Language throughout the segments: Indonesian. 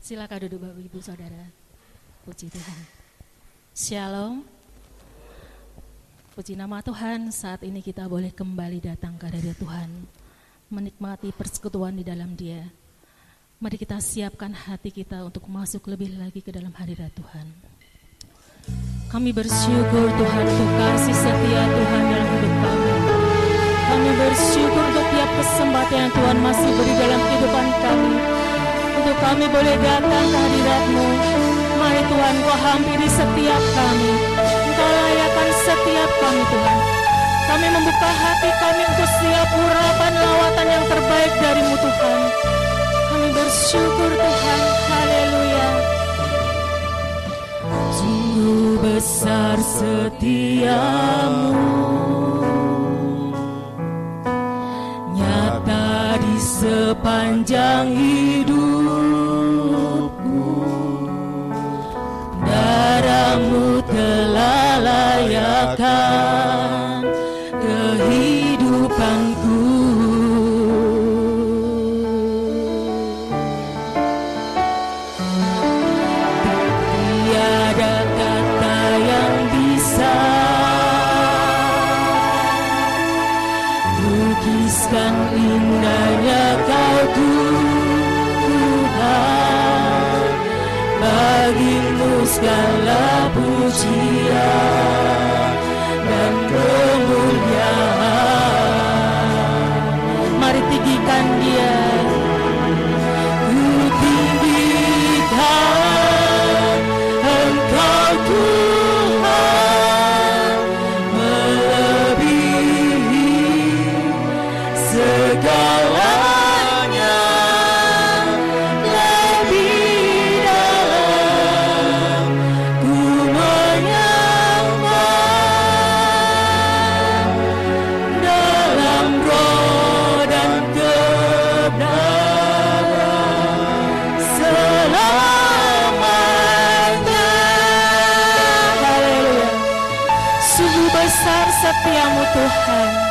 Silakan duduk Bapak Ibu Saudara. Puji Tuhan. Shalom. Puji nama Tuhan, saat ini kita boleh kembali datang ke hadirat Tuhan, menikmati persekutuan di dalam Dia. Mari kita siapkan hati kita untuk masuk lebih lagi ke dalam hadirat Tuhan. Kami bersyukur Tuhan untuk kasih setia Tuhan dalam hidup kami. Kami bersyukur untuk tiap kesempatan yang Tuhan masih beri dalam kehidupan kami. Kami boleh datang ke hadirat-Mu. Mari Tuhan Kau hampiri setiap kami. Engkau layakkan setiap kami Tuhan. Kami membuka hati kami untuk setiap urapan lawatan yang terbaik darimu Tuhan. Kami bersyukur Tuhan. Haleluya. Sungguh besar setiamu Nyata di sepanjang hidupku Darahmu telah layakkan kehidupanku. Tiada kata yang bisa Lukiskan indahnya kau Tuhan. Bagimu segala setiamu Tuhan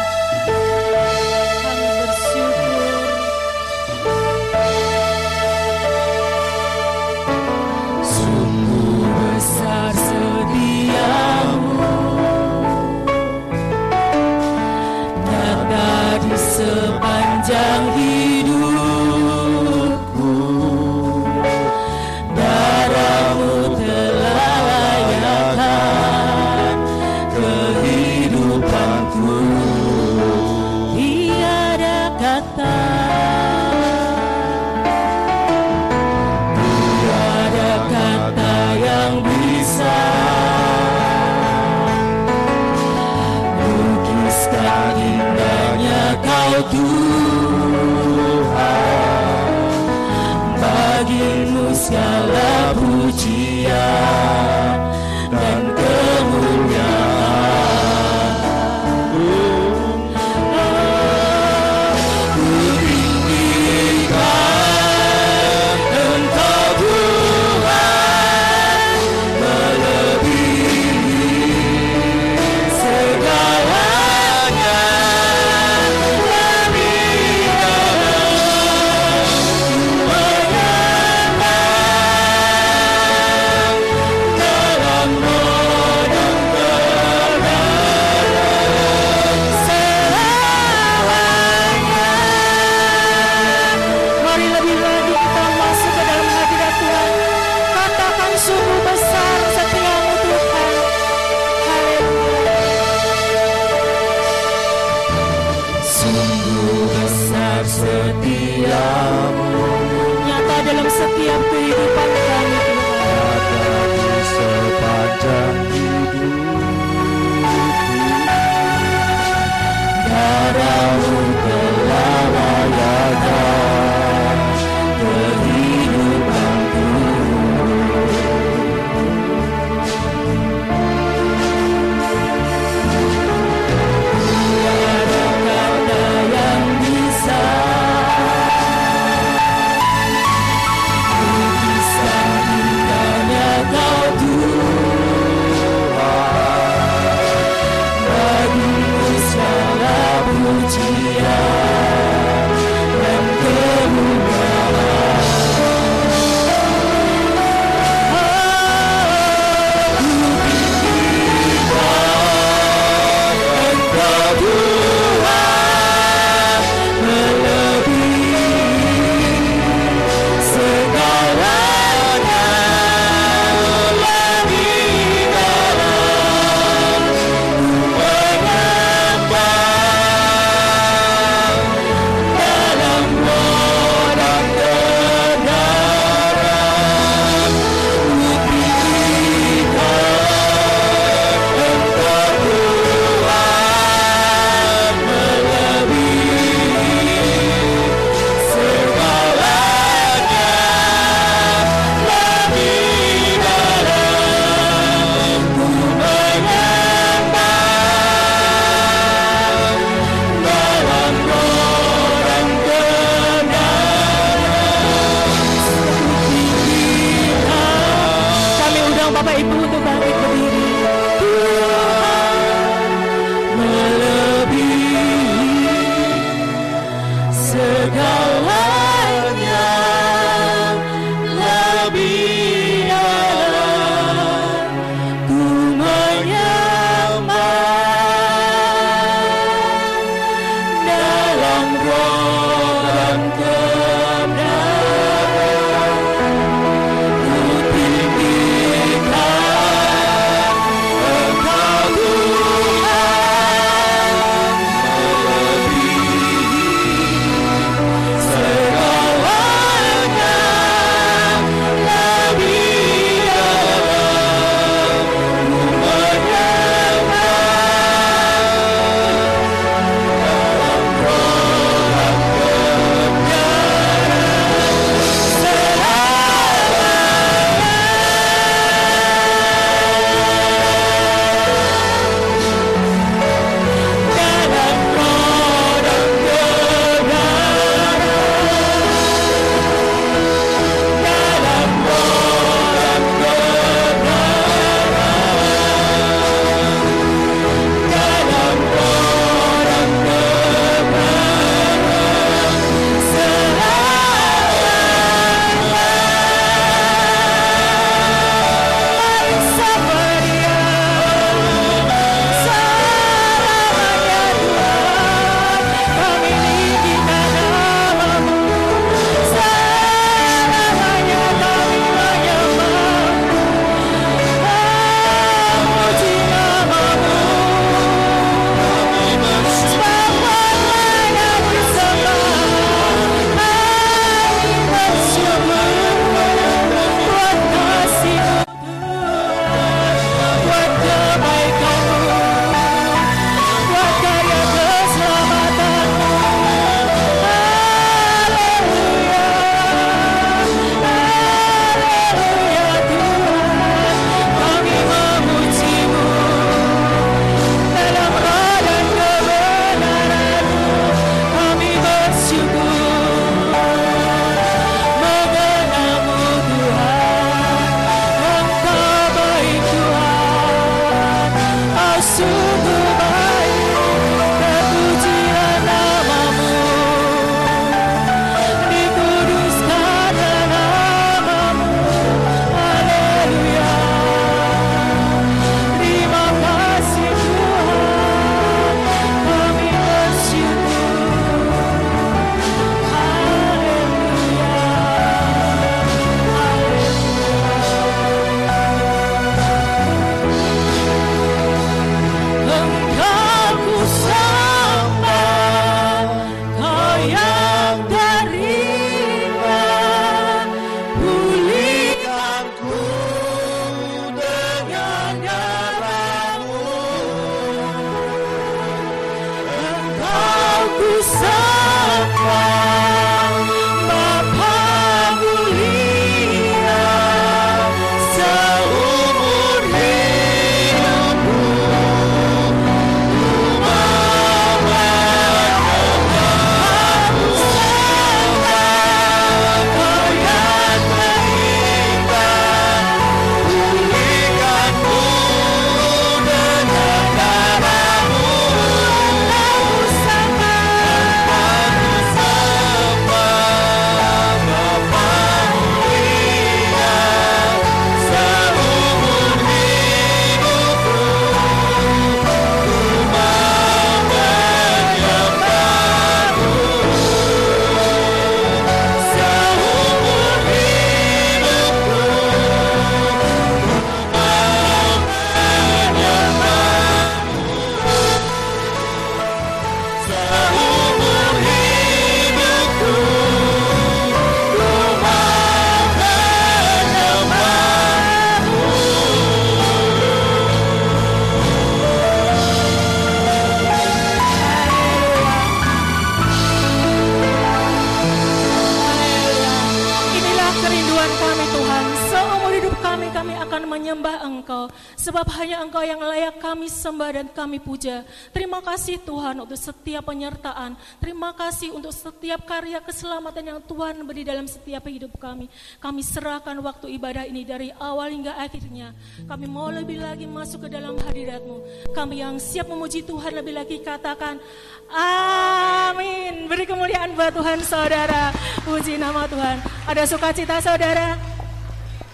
sembah dan kami puja. Terima kasih Tuhan untuk setiap penyertaan. Terima kasih untuk setiap karya keselamatan yang Tuhan beri dalam setiap hidup kami. Kami serahkan waktu ibadah ini dari awal hingga akhirnya. Kami mau lebih lagi masuk ke dalam hadiratmu. Kami yang siap memuji Tuhan lebih lagi katakan, Amin. Beri kemuliaan menyembah Tuhan saudara. Puji nama Tuhan. Ada sukacita saudara?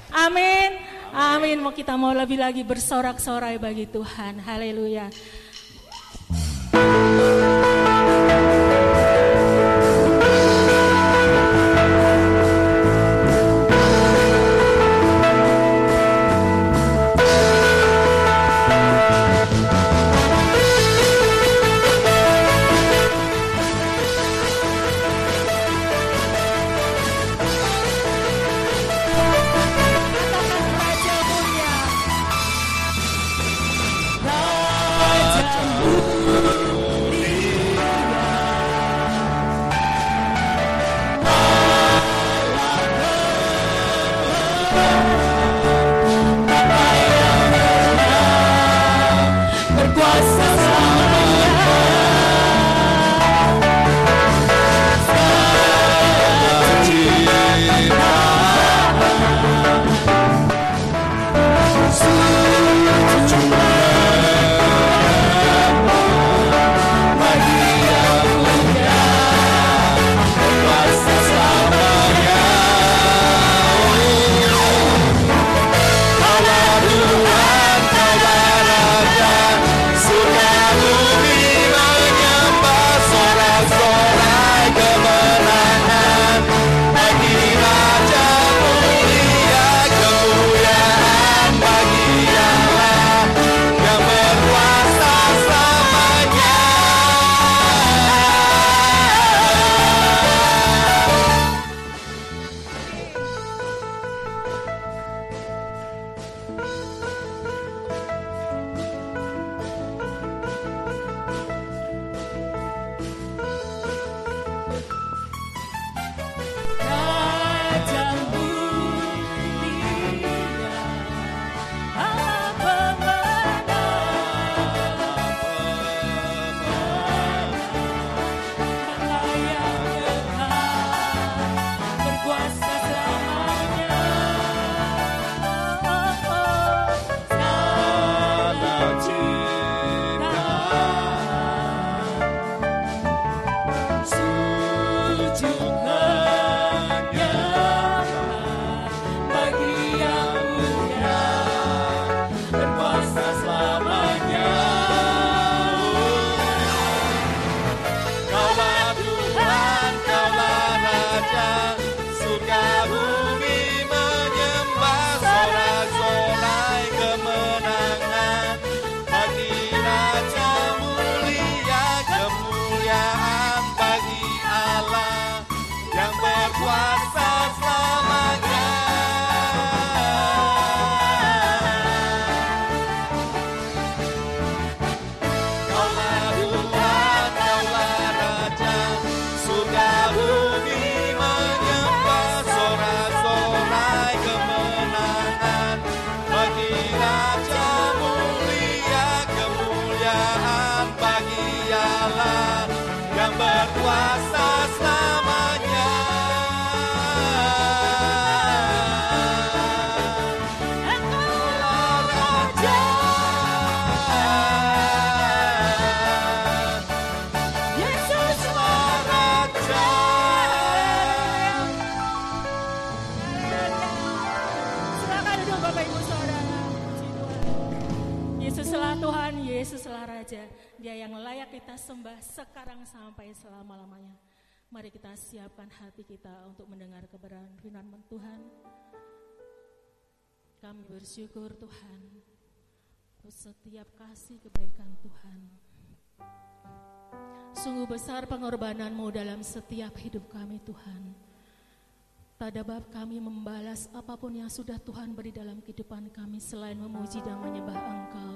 Amin. Amin. Mau kita mau lebih lagi bersorak-sorai bagi Tuhan. Haleluya. Siapkan hati kita untuk mendengar kebenaran firman Tuhan. Kami bersyukur Tuhan untuk setiap kasih kebaikan Tuhan. Sungguh besar pengorbananmu dalam setiap hidup kami Tuhan. Tak bab kami membalas apa pun yang sudah Tuhan beri dalam kehidupan kami selain memuji dan menyembah Engkau.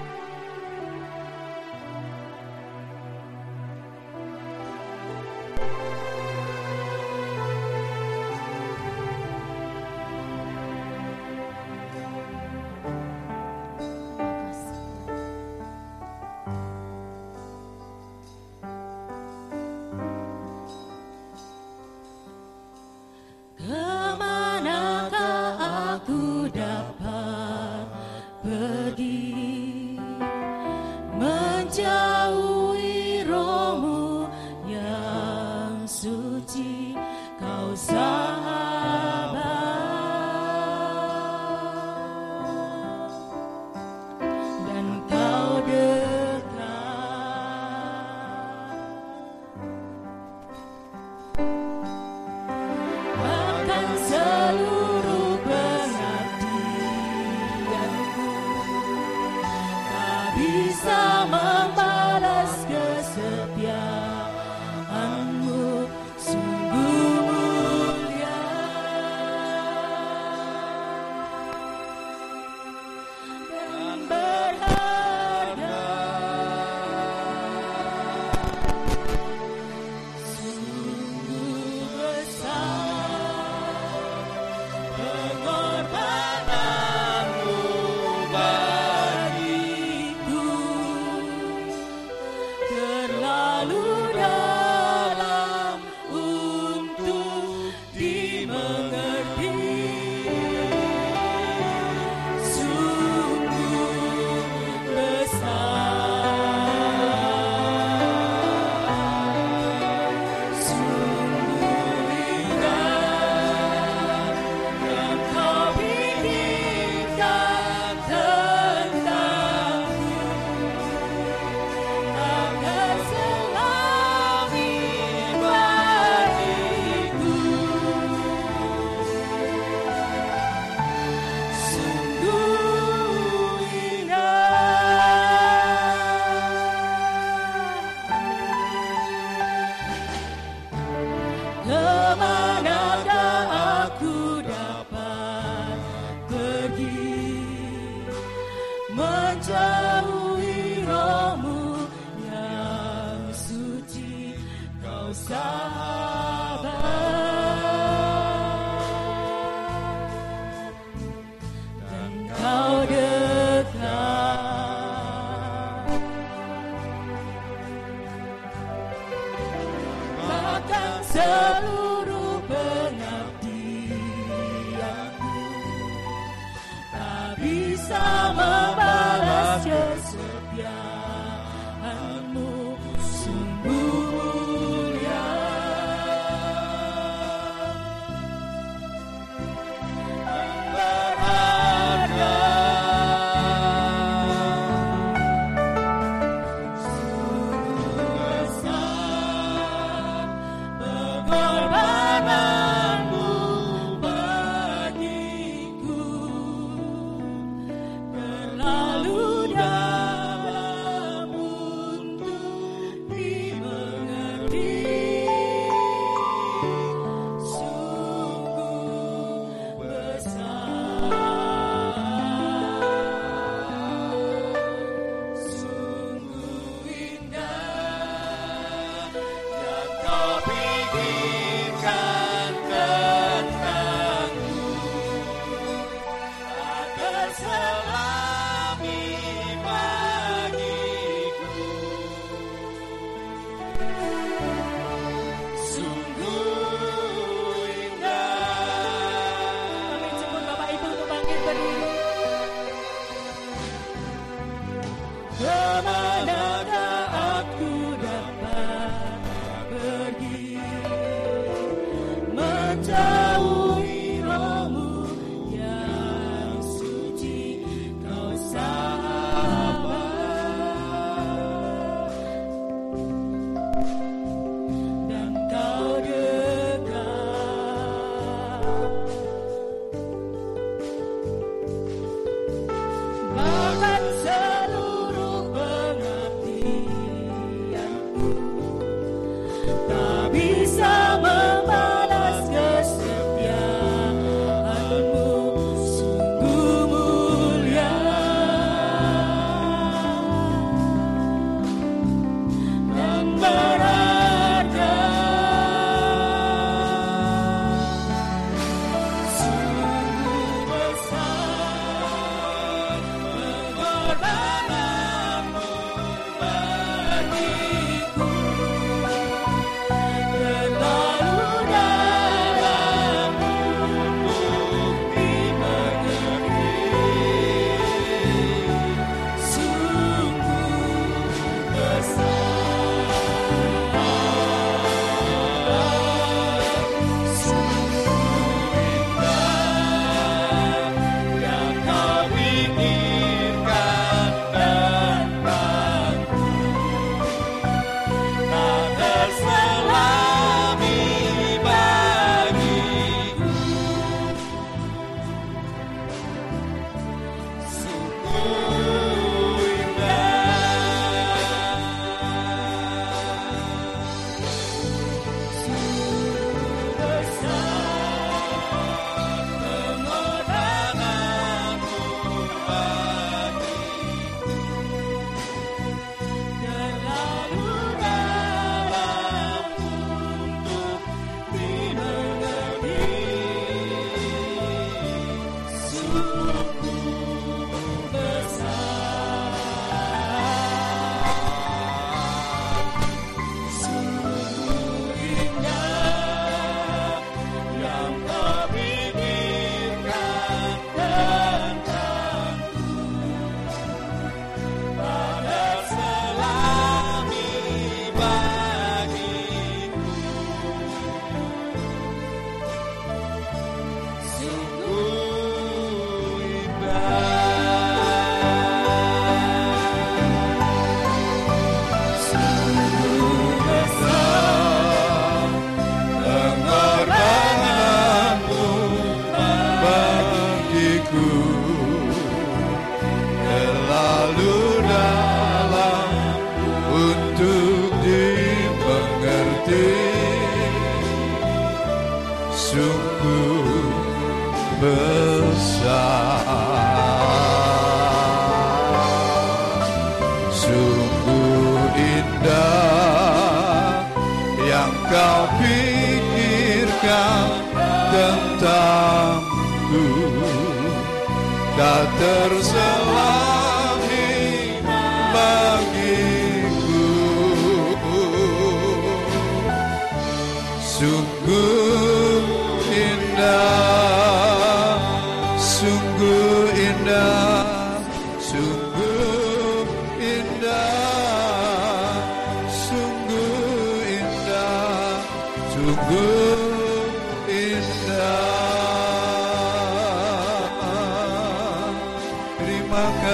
bisa membalas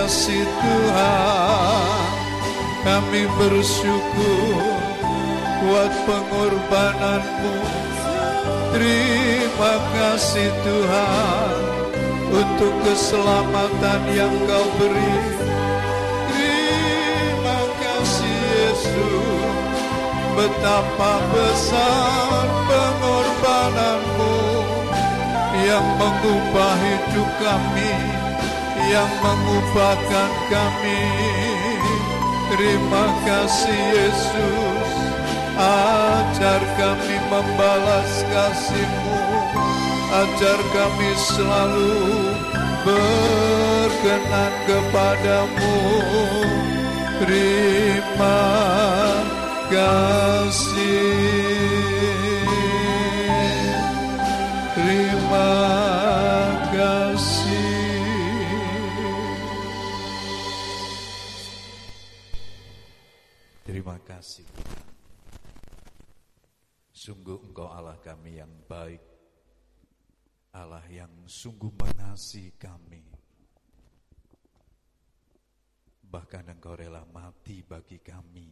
kasih Tuhan. Kami bersyukur Buat pengorbananmu. Terima kasih Tuhan Untuk keselamatan yang kau beri. Terima kasih Yesus. Betapa besar pengorbananmu Yang mengubah hidup kami Yang mengubahkan kami. Terima kasih Yesus. Ajar kami membalas kasih-Mu. Ajar kami selalu berkenan kepadamu. Terima kasih Allah kami yang baik, Allah yang sungguh mengasihi kami. Bahkan Engkau rela mati bagi kami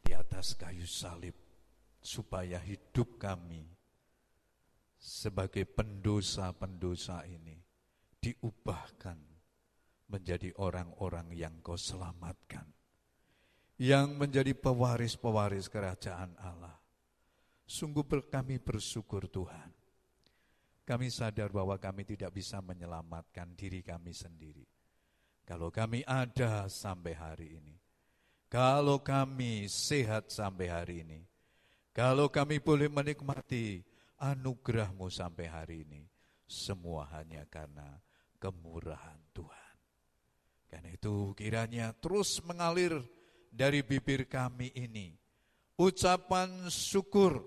di atas kayu salib, supaya hidup kami sebagai pendosa-pendosa ini diubahkan menjadi orang-orang yang Kau selamatkan yang menjadi pewaris-pewaris kerajaan Allah. Sungguh kami bersyukur Tuhan. Kami sadar bahwa kami tidak bisa menyelamatkan diri kami sendiri. Kalau kami ada sampai hari ini. Kalau kami sehat sampai hari ini. Kalau kami boleh menikmati anugerahmu sampai hari ini. Semua hanya karena kemurahan Tuhan. Karena itu kiranya terus mengalir dari bibir kami ini ucapan syukur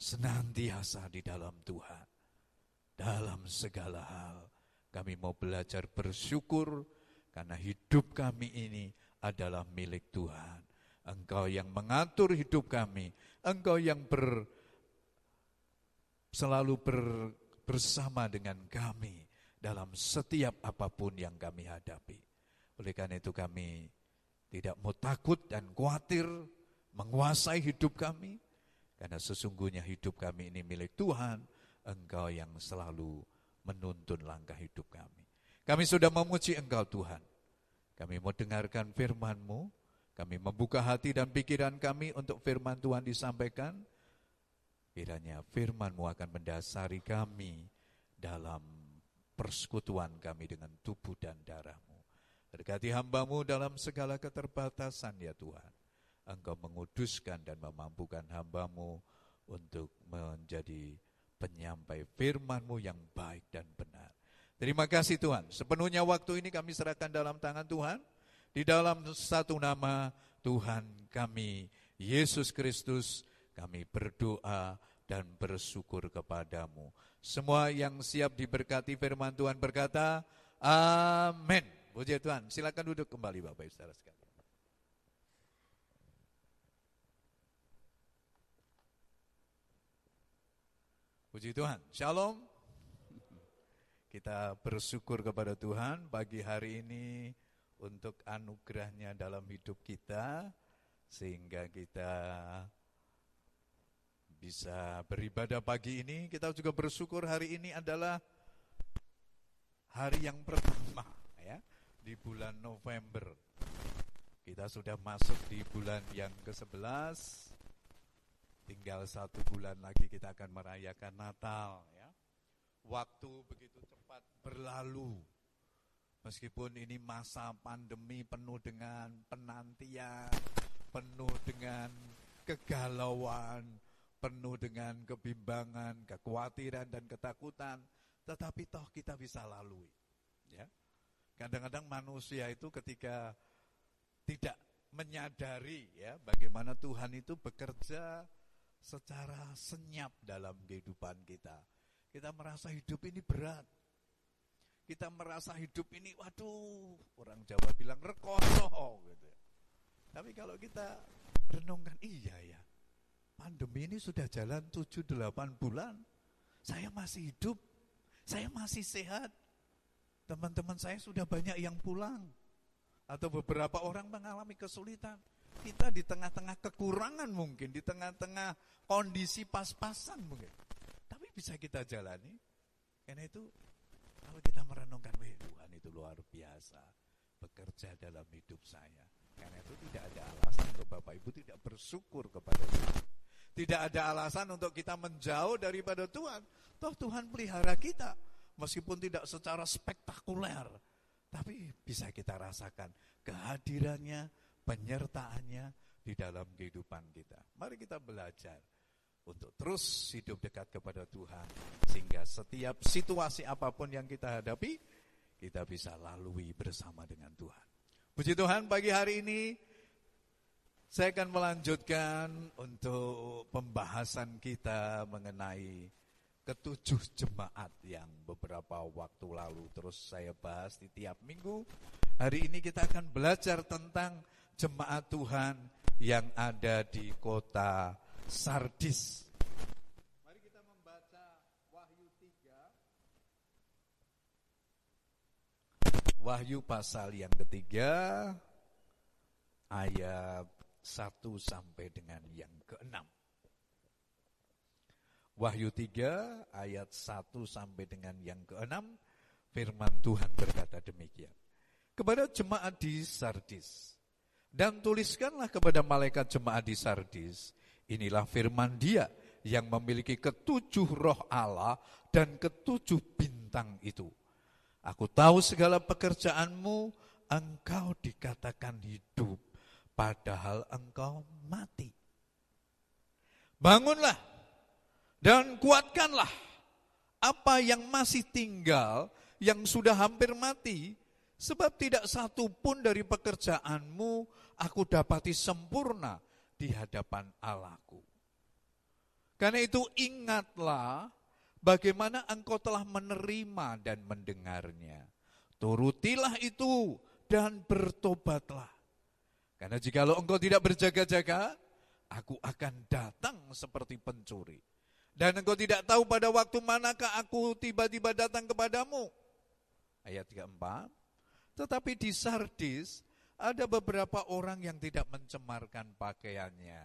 senantiasa di dalam Tuhan. Dalam segala hal kami mau belajar bersyukur karena hidup kami ini adalah milik Tuhan. Engkau yang mengatur hidup kami, Engkau yang ber, selalu ber, bersama dengan kami dalam setiap apa pun yang kami hadapi. Oleh karena itu kami tidak mau takut dan khawatir menguasai hidup kami, karena sesungguhnya hidup kami ini milik Tuhan, Engkau yang selalu menuntun langkah hidup kami. Kami sudah memuji Engkau Tuhan. Kami mau dengarkan firman-Mu, kami membuka hati dan pikiran kami untuk firman Tuhan disampaikan. Kiranya firman-Mu akan mendasari kami dalam persekutuan kami dengan tubuh dan darah-Mu. Berkati hambamu dalam segala keterbatasan ya Tuhan. Engkau menguduskan dan memampukan hambamu untuk menjadi penyampai firmanmu yang baik dan benar. Terima kasih Tuhan. Sepenuhnya waktu ini kami serahkan dalam tangan Tuhan. Di dalam satu nama Tuhan kami, Yesus Kristus, kami berdoa dan bersyukur kepadamu. Semua yang siap diberkati firman Tuhan berkata, Amin. Puji Tuhan. Silakan duduk kembali Bapak Ibu Saudara sekalian. Puji Tuhan. Shalom. Kita bersyukur kepada Tuhan pagi hari ini untuk anugerahnya dalam hidup kita sehingga kita bisa beribadah pagi ini. Kita juga bersyukur hari ini adalah hari yang pertama ya di bulan November. Kita sudah masuk di bulan yang ke-11. Tinggal satu bulan lagi kita akan merayakan Natal ya. Waktu begitu cepat berlalu. Meskipun ini masa pandemi penuh dengan penantian, penuh dengan kegalauan, penuh dengan kebimbangan, kekhawatiran dan ketakutan, tetapi toh kita bisa lalui. Ya. Kadang-kadang manusia itu ketika tidak menyadari ya bagaimana Tuhan itu bekerja secara senyap dalam kehidupan kita. Kita merasa hidup ini berat. Kita merasa hidup ini waduh, orang Jawa bilang rekoso gitu. ya. Tapi kalau kita renungkan iya ya. Pandemi ini sudah jalan 7 8 bulan. Saya masih hidup. Saya masih sehat. Teman-teman saya sudah banyak yang pulang atau beberapa orang mengalami kesulitan. Kita di tengah-tengah kekurangan mungkin, di tengah-tengah kondisi pas-pasan mungkin. Tapi bisa kita jalani. Karena itu kalau kita merenungkan, Tuhan itu luar biasa bekerja dalam hidup saya. Karena itu tidak ada alasan untuk Bapak Ibu tidak bersyukur kepada Tuhan. Tidak ada alasan untuk kita menjauh daripada Tuhan. Toh Tuhan pelihara kita. Meskipun tidak secara spektakuler. Tapi bisa kita rasakan kehadirannya, penyertaannya di dalam kehidupan kita. Mari kita belajar untuk terus hidup dekat kepada Tuhan. Sehingga setiap situasi apa pun yang kita hadapi, kita bisa lalui bersama dengan Tuhan. Puji Tuhan pagi hari ini, saya akan melanjutkan untuk pembahasan kita mengenai ketujuh jemaat yang beberapa waktu lalu terus saya bahas di tiap minggu. Hari ini kita akan belajar tentang jemaat Tuhan yang ada di kota Sardis. Mari kita membaca Wahyu 3. Wahyu pasal yang ketiga ayat 1 sampai dengan yang keenam. Wahyu 3 ayat 1 sampai dengan yang ke-6 firman Tuhan berkata demikian. Kepada jemaat di Sardis dan tuliskanlah kepada malaikat jemaat di Sardis, inilah firman Dia yang memiliki ketujuh roh Allah dan ketujuh bintang itu. Aku tahu segala pekerjaanmu, engkau dikatakan hidup, padahal engkau mati. Bangunlah, dan kuatkanlah apa yang masih tinggal, yang sudah hampir mati, sebab tidak satu pun dari pekerjaanmu aku dapati sempurna di hadapan Allahku. Karena itu ingatlah bagaimana engkau telah menerima dan mendengarnya. Turutilah itu dan bertobatlah. Karena jikalau engkau tidak berjaga-jaga, aku akan datang seperti pencuri dan engkau tidak tahu pada waktu manakah aku tiba-tiba datang kepadamu. Ayat 34. Tetapi di Sardis ada beberapa orang yang tidak mencemarkan pakaiannya.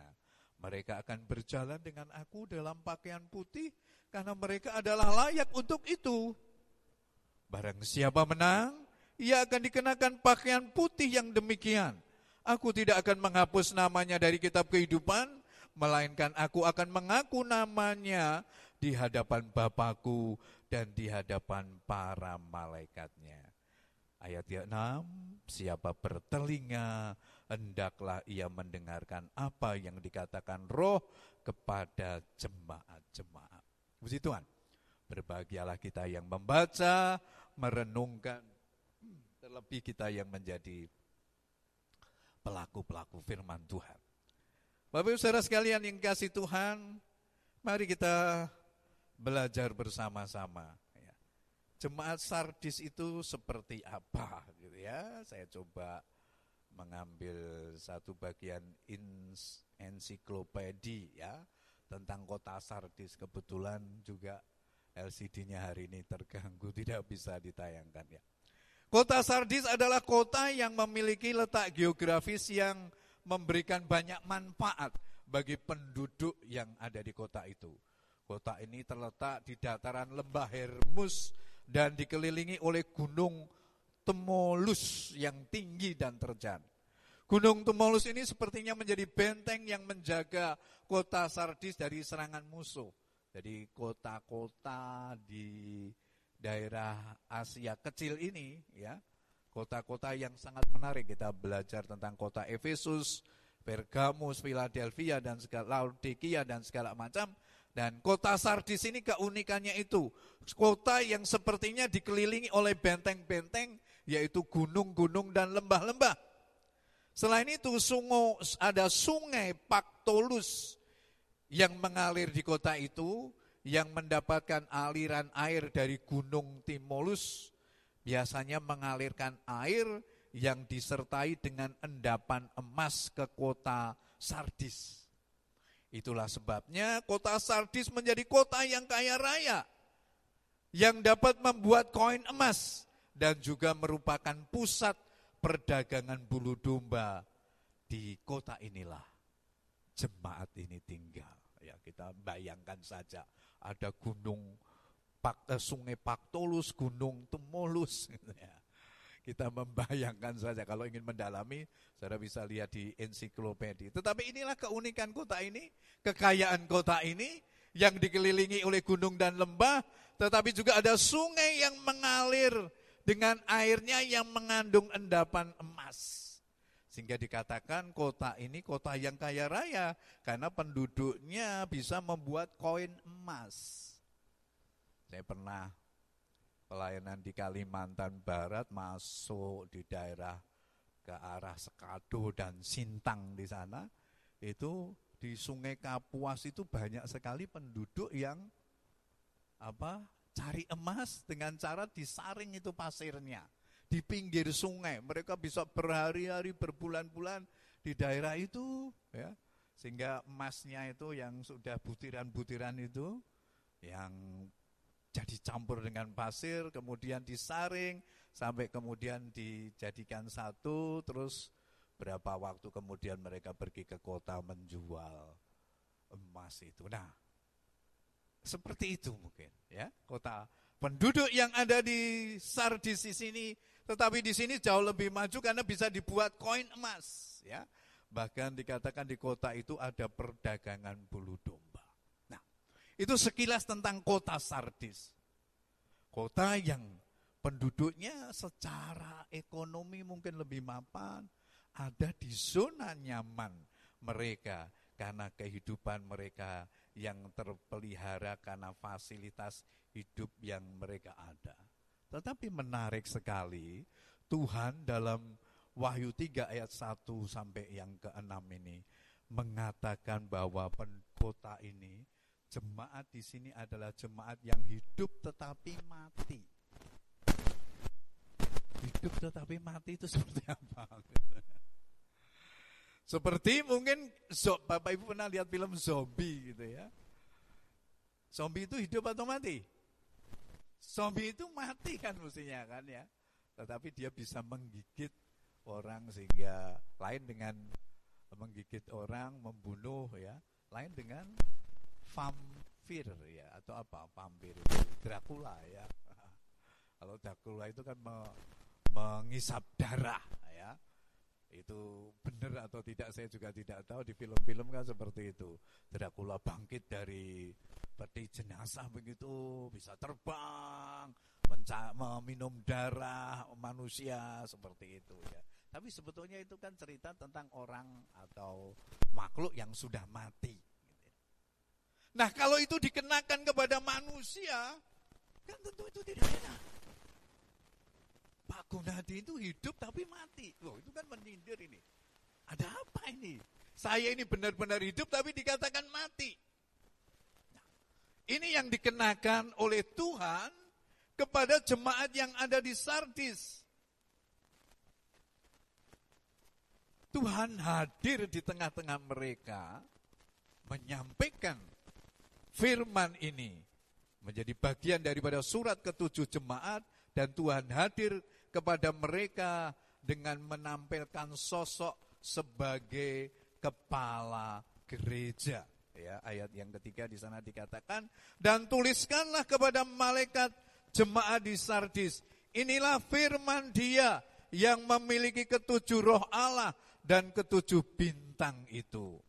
Mereka akan berjalan dengan aku dalam pakaian putih karena mereka adalah layak untuk itu. Barang siapa menang, ia akan dikenakan pakaian putih yang demikian. Aku tidak akan menghapus namanya dari kitab kehidupan melainkan aku akan mengaku namanya di hadapan Bapakku dan di hadapan para malaikatnya. Ayat 6, siapa bertelinga, hendaklah ia mendengarkan apa yang dikatakan roh kepada jemaat-jemaat. Puji Tuhan, berbahagialah kita yang membaca, merenungkan, terlebih kita yang menjadi pelaku-pelaku firman Tuhan. Bapak Ibu Saudara sekalian yang kasih Tuhan, mari kita belajar bersama-sama. Jemaat Sardis itu seperti apa gitu ya? Saya coba mengambil satu bagian ensiklopedi ya tentang kota Sardis. Kebetulan juga LCD-nya hari ini terganggu, tidak bisa ditayangkan ya. Kota Sardis adalah kota yang memiliki letak geografis yang memberikan banyak manfaat bagi penduduk yang ada di kota itu. Kota ini terletak di dataran lembah Hermus dan dikelilingi oleh gunung Temolus yang tinggi dan terjal. Gunung Temolus ini sepertinya menjadi benteng yang menjaga kota Sardis dari serangan musuh. Jadi kota-kota di daerah Asia kecil ini ya kota-kota yang sangat menarik. Kita belajar tentang kota Efesus Pergamus, Philadelphia dan segala Laodikia dan segala macam. Dan kota Sardis ini keunikannya itu kota yang sepertinya dikelilingi oleh benteng-benteng yaitu gunung-gunung dan lembah-lembah. Selain itu sungo, ada sungai Paktolus yang mengalir di kota itu yang mendapatkan aliran air dari gunung Timolus biasanya mengalirkan air yang disertai dengan endapan emas ke kota Sardis. Itulah sebabnya kota Sardis menjadi kota yang kaya raya, yang dapat membuat koin emas, dan juga merupakan pusat perdagangan bulu domba di kota inilah. Jemaat ini tinggal. Ya kita bayangkan saja ada gunung eh, sungai Paktolus, gunung Tumulus. Gitu ya. Kita membayangkan saja kalau ingin mendalami, saudara bisa lihat di ensiklopedia. Tetapi inilah keunikan kota ini, kekayaan kota ini yang dikelilingi oleh gunung dan lembah, tetapi juga ada sungai yang mengalir dengan airnya yang mengandung endapan emas. Sehingga dikatakan kota ini kota yang kaya raya karena penduduknya bisa membuat koin emas. Saya pernah pelayanan di Kalimantan Barat masuk di daerah ke arah Sekado dan Sintang di sana itu di Sungai Kapuas itu banyak sekali penduduk yang apa cari emas dengan cara disaring itu pasirnya di pinggir sungai. Mereka bisa berhari-hari berbulan-bulan di daerah itu ya. Sehingga emasnya itu yang sudah butiran-butiran itu yang jadi campur dengan pasir, kemudian disaring, sampai kemudian dijadikan satu, terus berapa waktu kemudian mereka pergi ke kota menjual emas itu. Nah, seperti itu mungkin ya kota penduduk yang ada di Sardis di sini, tetapi di sini jauh lebih maju karena bisa dibuat koin emas ya. Bahkan dikatakan di kota itu ada perdagangan bulu domba. Nah, itu sekilas tentang kota Sardis. Kota yang penduduknya secara ekonomi mungkin lebih mapan, ada di zona nyaman mereka karena kehidupan mereka yang terpelihara karena fasilitas hidup yang mereka ada. Tetapi menarik sekali, Tuhan dalam Wahyu 3 ayat 1 sampai yang ke-6 ini mengatakan bahwa kota ini jemaat di sini adalah jemaat yang hidup tetapi mati. Hidup tetapi mati itu seperti apa? Seperti mungkin Bapak Ibu pernah lihat film zombie gitu ya. Zombie itu hidup atau mati? Zombie itu mati kan mestinya kan ya. Tetapi dia bisa menggigit orang sehingga lain dengan menggigit orang, membunuh ya. Lain dengan vampir ya atau apa? Vampir itu. Dracula ya. Kalau Dracula itu kan me, mengisap darah ya. Itu benar atau tidak saya juga tidak tahu. Di film-film kan seperti itu. Dracula bangkit dari peti jenazah begitu bisa terbang meminum darah manusia seperti itu ya. Tapi sebetulnya itu kan cerita tentang orang atau makhluk yang sudah mati nah kalau itu dikenakan kepada manusia kan tentu itu tidak enak Pak Gunadi itu hidup tapi mati. Loh itu kan menyindir ini. Ada apa ini? Saya ini benar-benar hidup tapi dikatakan mati. Nah, ini yang dikenakan oleh Tuhan kepada jemaat yang ada di Sardis. Tuhan hadir di tengah-tengah mereka menyampaikan firman ini menjadi bagian daripada surat ketujuh jemaat dan Tuhan hadir kepada mereka dengan menampilkan sosok sebagai kepala gereja. Ya, ayat yang ketiga di sana dikatakan dan tuliskanlah kepada malaikat jemaat di Sardis. Inilah firman Dia yang memiliki ketujuh roh Allah dan ketujuh bintang itu.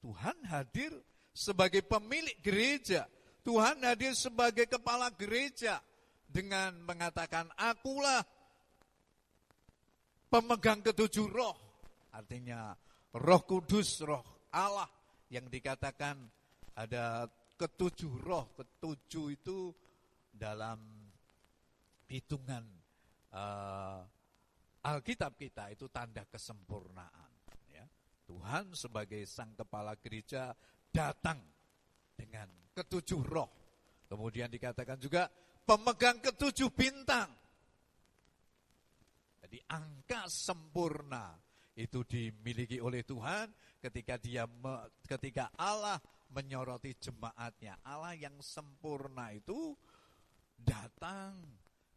Tuhan hadir sebagai pemilik gereja. Tuhan hadir sebagai kepala gereja dengan mengatakan akulah pemegang ketujuh roh. Artinya Roh Kudus, Roh Allah yang dikatakan ada ketujuh roh, ketujuh itu dalam hitungan uh, Alkitab kita itu tanda kesempurnaan. Ya. Tuhan sebagai sang kepala gereja datang dengan ketujuh roh. Kemudian dikatakan juga pemegang ketujuh bintang. Jadi angka sempurna itu dimiliki oleh Tuhan ketika dia ketika Allah menyoroti jemaatnya. Allah yang sempurna itu datang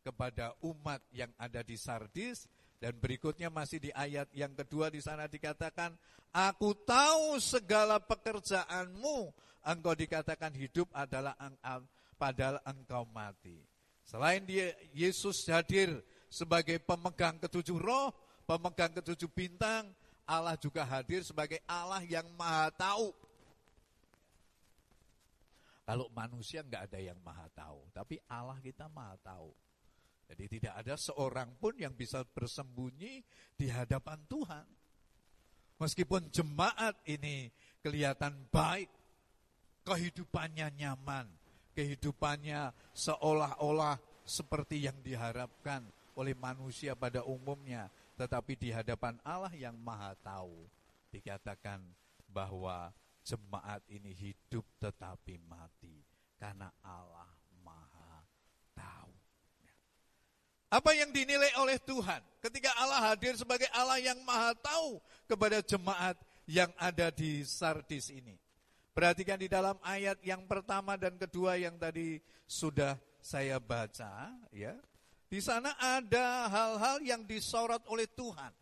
kepada umat yang ada di Sardis dan berikutnya masih di ayat yang kedua di sana dikatakan, Aku tahu segala pekerjaanmu, engkau dikatakan hidup adalah padahal engkau mati. Selain dia Yesus hadir sebagai pemegang ketujuh roh, pemegang ketujuh bintang, Allah juga hadir sebagai Allah yang maha tahu. Kalau manusia nggak ada yang maha tahu, tapi Allah kita maha tahu. Jadi tidak ada seorang pun yang bisa bersembunyi di hadapan Tuhan. Meskipun jemaat ini kelihatan baik, kehidupannya nyaman, kehidupannya seolah-olah seperti yang diharapkan oleh manusia pada umumnya, tetapi di hadapan Allah yang Maha Tahu dikatakan bahwa jemaat ini hidup tetapi mati karena Allah Apa yang dinilai oleh Tuhan ketika Allah hadir sebagai Allah yang maha tahu kepada jemaat yang ada di Sardis ini. Perhatikan di dalam ayat yang pertama dan kedua yang tadi sudah saya baca, ya. Di sana ada hal-hal yang disorot oleh Tuhan.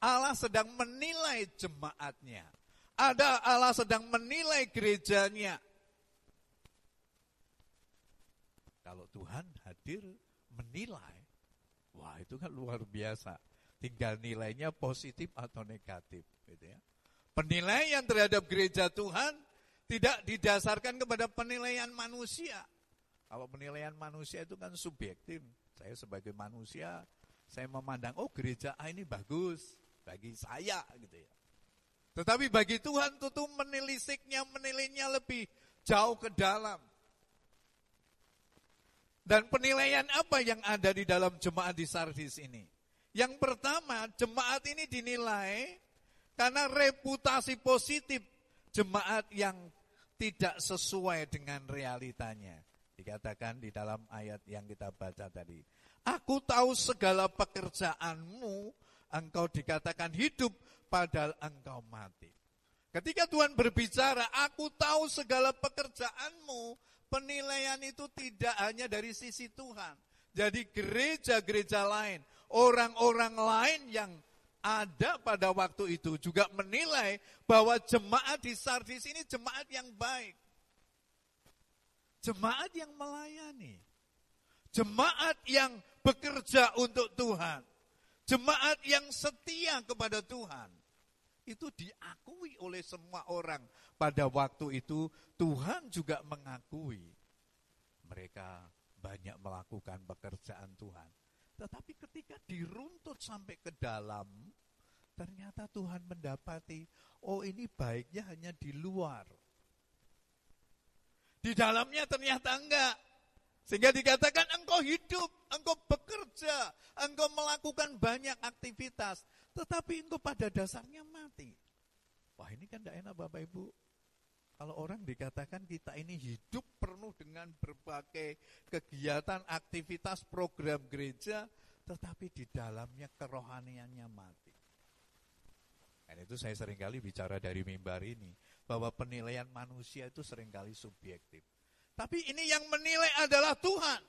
Allah sedang menilai jemaatnya. Ada Allah sedang menilai gerejanya. Kalau Tuhan hadir menilai, wah itu kan luar biasa. Tinggal nilainya positif atau negatif. Gitu ya. Penilaian terhadap gereja Tuhan tidak didasarkan kepada penilaian manusia. Kalau penilaian manusia itu kan subjektif. Saya sebagai manusia, saya memandang, oh gereja A ini bagus bagi saya gitu ya. Tetapi bagi Tuhan tentu menilisiknya, menilainya lebih jauh ke dalam. Dan penilaian apa yang ada di dalam jemaat di Sardis ini? Yang pertama, jemaat ini dinilai karena reputasi positif jemaat yang tidak sesuai dengan realitanya. Dikatakan di dalam ayat yang kita baca tadi. Aku tahu segala pekerjaanmu, engkau dikatakan hidup padahal engkau mati. Ketika Tuhan berbicara, aku tahu segala pekerjaanmu, penilaian itu tidak hanya dari sisi Tuhan. Jadi gereja-gereja lain, orang-orang lain yang ada pada waktu itu juga menilai bahwa jemaat di Sardis ini jemaat yang baik. Jemaat yang melayani. Jemaat yang bekerja untuk Tuhan. Jemaat yang setia kepada Tuhan itu diakui oleh semua orang. Pada waktu itu Tuhan juga mengakui mereka banyak melakukan pekerjaan Tuhan. Tetapi ketika diruntut sampai ke dalam, ternyata Tuhan mendapati, oh ini baiknya hanya di luar. Di dalamnya ternyata enggak. Sehingga dikatakan engkau hidup, engkau bekerja, engkau melakukan banyak aktivitas, tetapi engkau pada dasarnya mati. Wah ini kan tidak enak Bapak Ibu. Kalau orang dikatakan kita ini hidup penuh dengan berbagai kegiatan, aktivitas, program gereja, tetapi di dalamnya kerohaniannya mati. Dan itu saya sering kali bicara dari mimbar ini, bahwa penilaian manusia itu sering kali subjektif. Tapi ini yang menilai adalah Tuhan.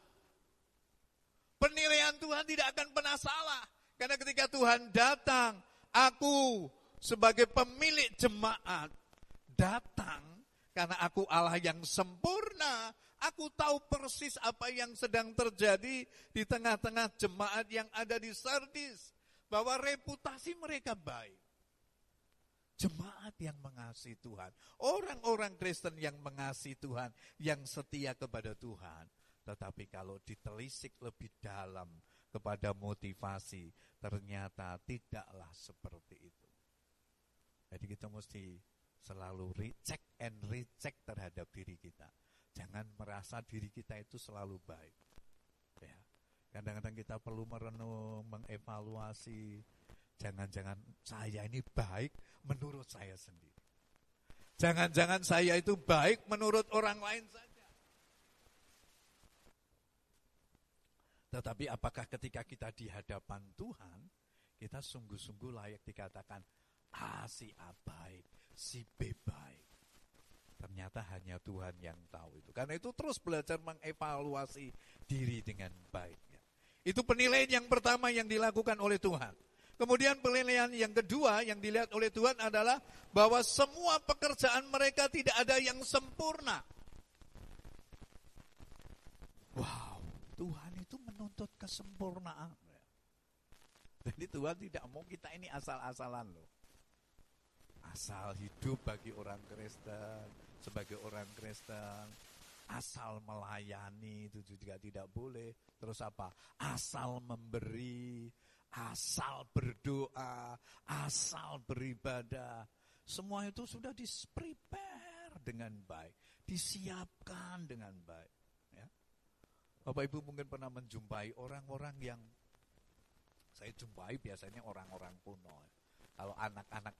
Penilaian Tuhan tidak akan pernah salah. Karena ketika Tuhan datang, aku sebagai pemilik jemaat datang karena aku Allah yang sempurna. Aku tahu persis apa yang sedang terjadi di tengah-tengah jemaat yang ada di Sardis. Bahwa reputasi mereka baik. Jemaat yang mengasihi Tuhan. Orang-orang Kristen yang mengasihi Tuhan. Yang setia kepada Tuhan. Tetapi kalau ditelisik lebih dalam kepada motivasi. Ternyata tidaklah seperti itu. Jadi kita mesti selalu recheck and recheck terhadap diri kita. Jangan merasa diri kita itu selalu baik. Ya. Kadang-kadang kita perlu merenung, mengevaluasi. Jangan-jangan saya ini baik menurut saya sendiri. Jangan-jangan saya itu baik menurut orang lain saja. Tetapi apakah ketika kita di hadapan Tuhan, kita sungguh-sungguh layak dikatakan, ah si A baik, si B. Ternyata hanya Tuhan yang tahu itu. Karena itu terus belajar mengevaluasi diri dengan baik. Itu penilaian yang pertama yang dilakukan oleh Tuhan. Kemudian penilaian yang kedua yang dilihat oleh Tuhan adalah bahwa semua pekerjaan mereka tidak ada yang sempurna. Wow, kesempurnaan. Jadi Tuhan tidak mau kita ini asal-asalan loh. Asal hidup bagi orang Kristen, sebagai orang Kristen, asal melayani itu juga tidak boleh. Terus apa? Asal memberi, asal berdoa, asal beribadah. Semua itu sudah di-prepare dengan baik, disiapkan dengan baik. Bapak Ibu mungkin pernah menjumpai orang-orang yang saya jumpai biasanya orang-orang kuno. Kalau anak-anak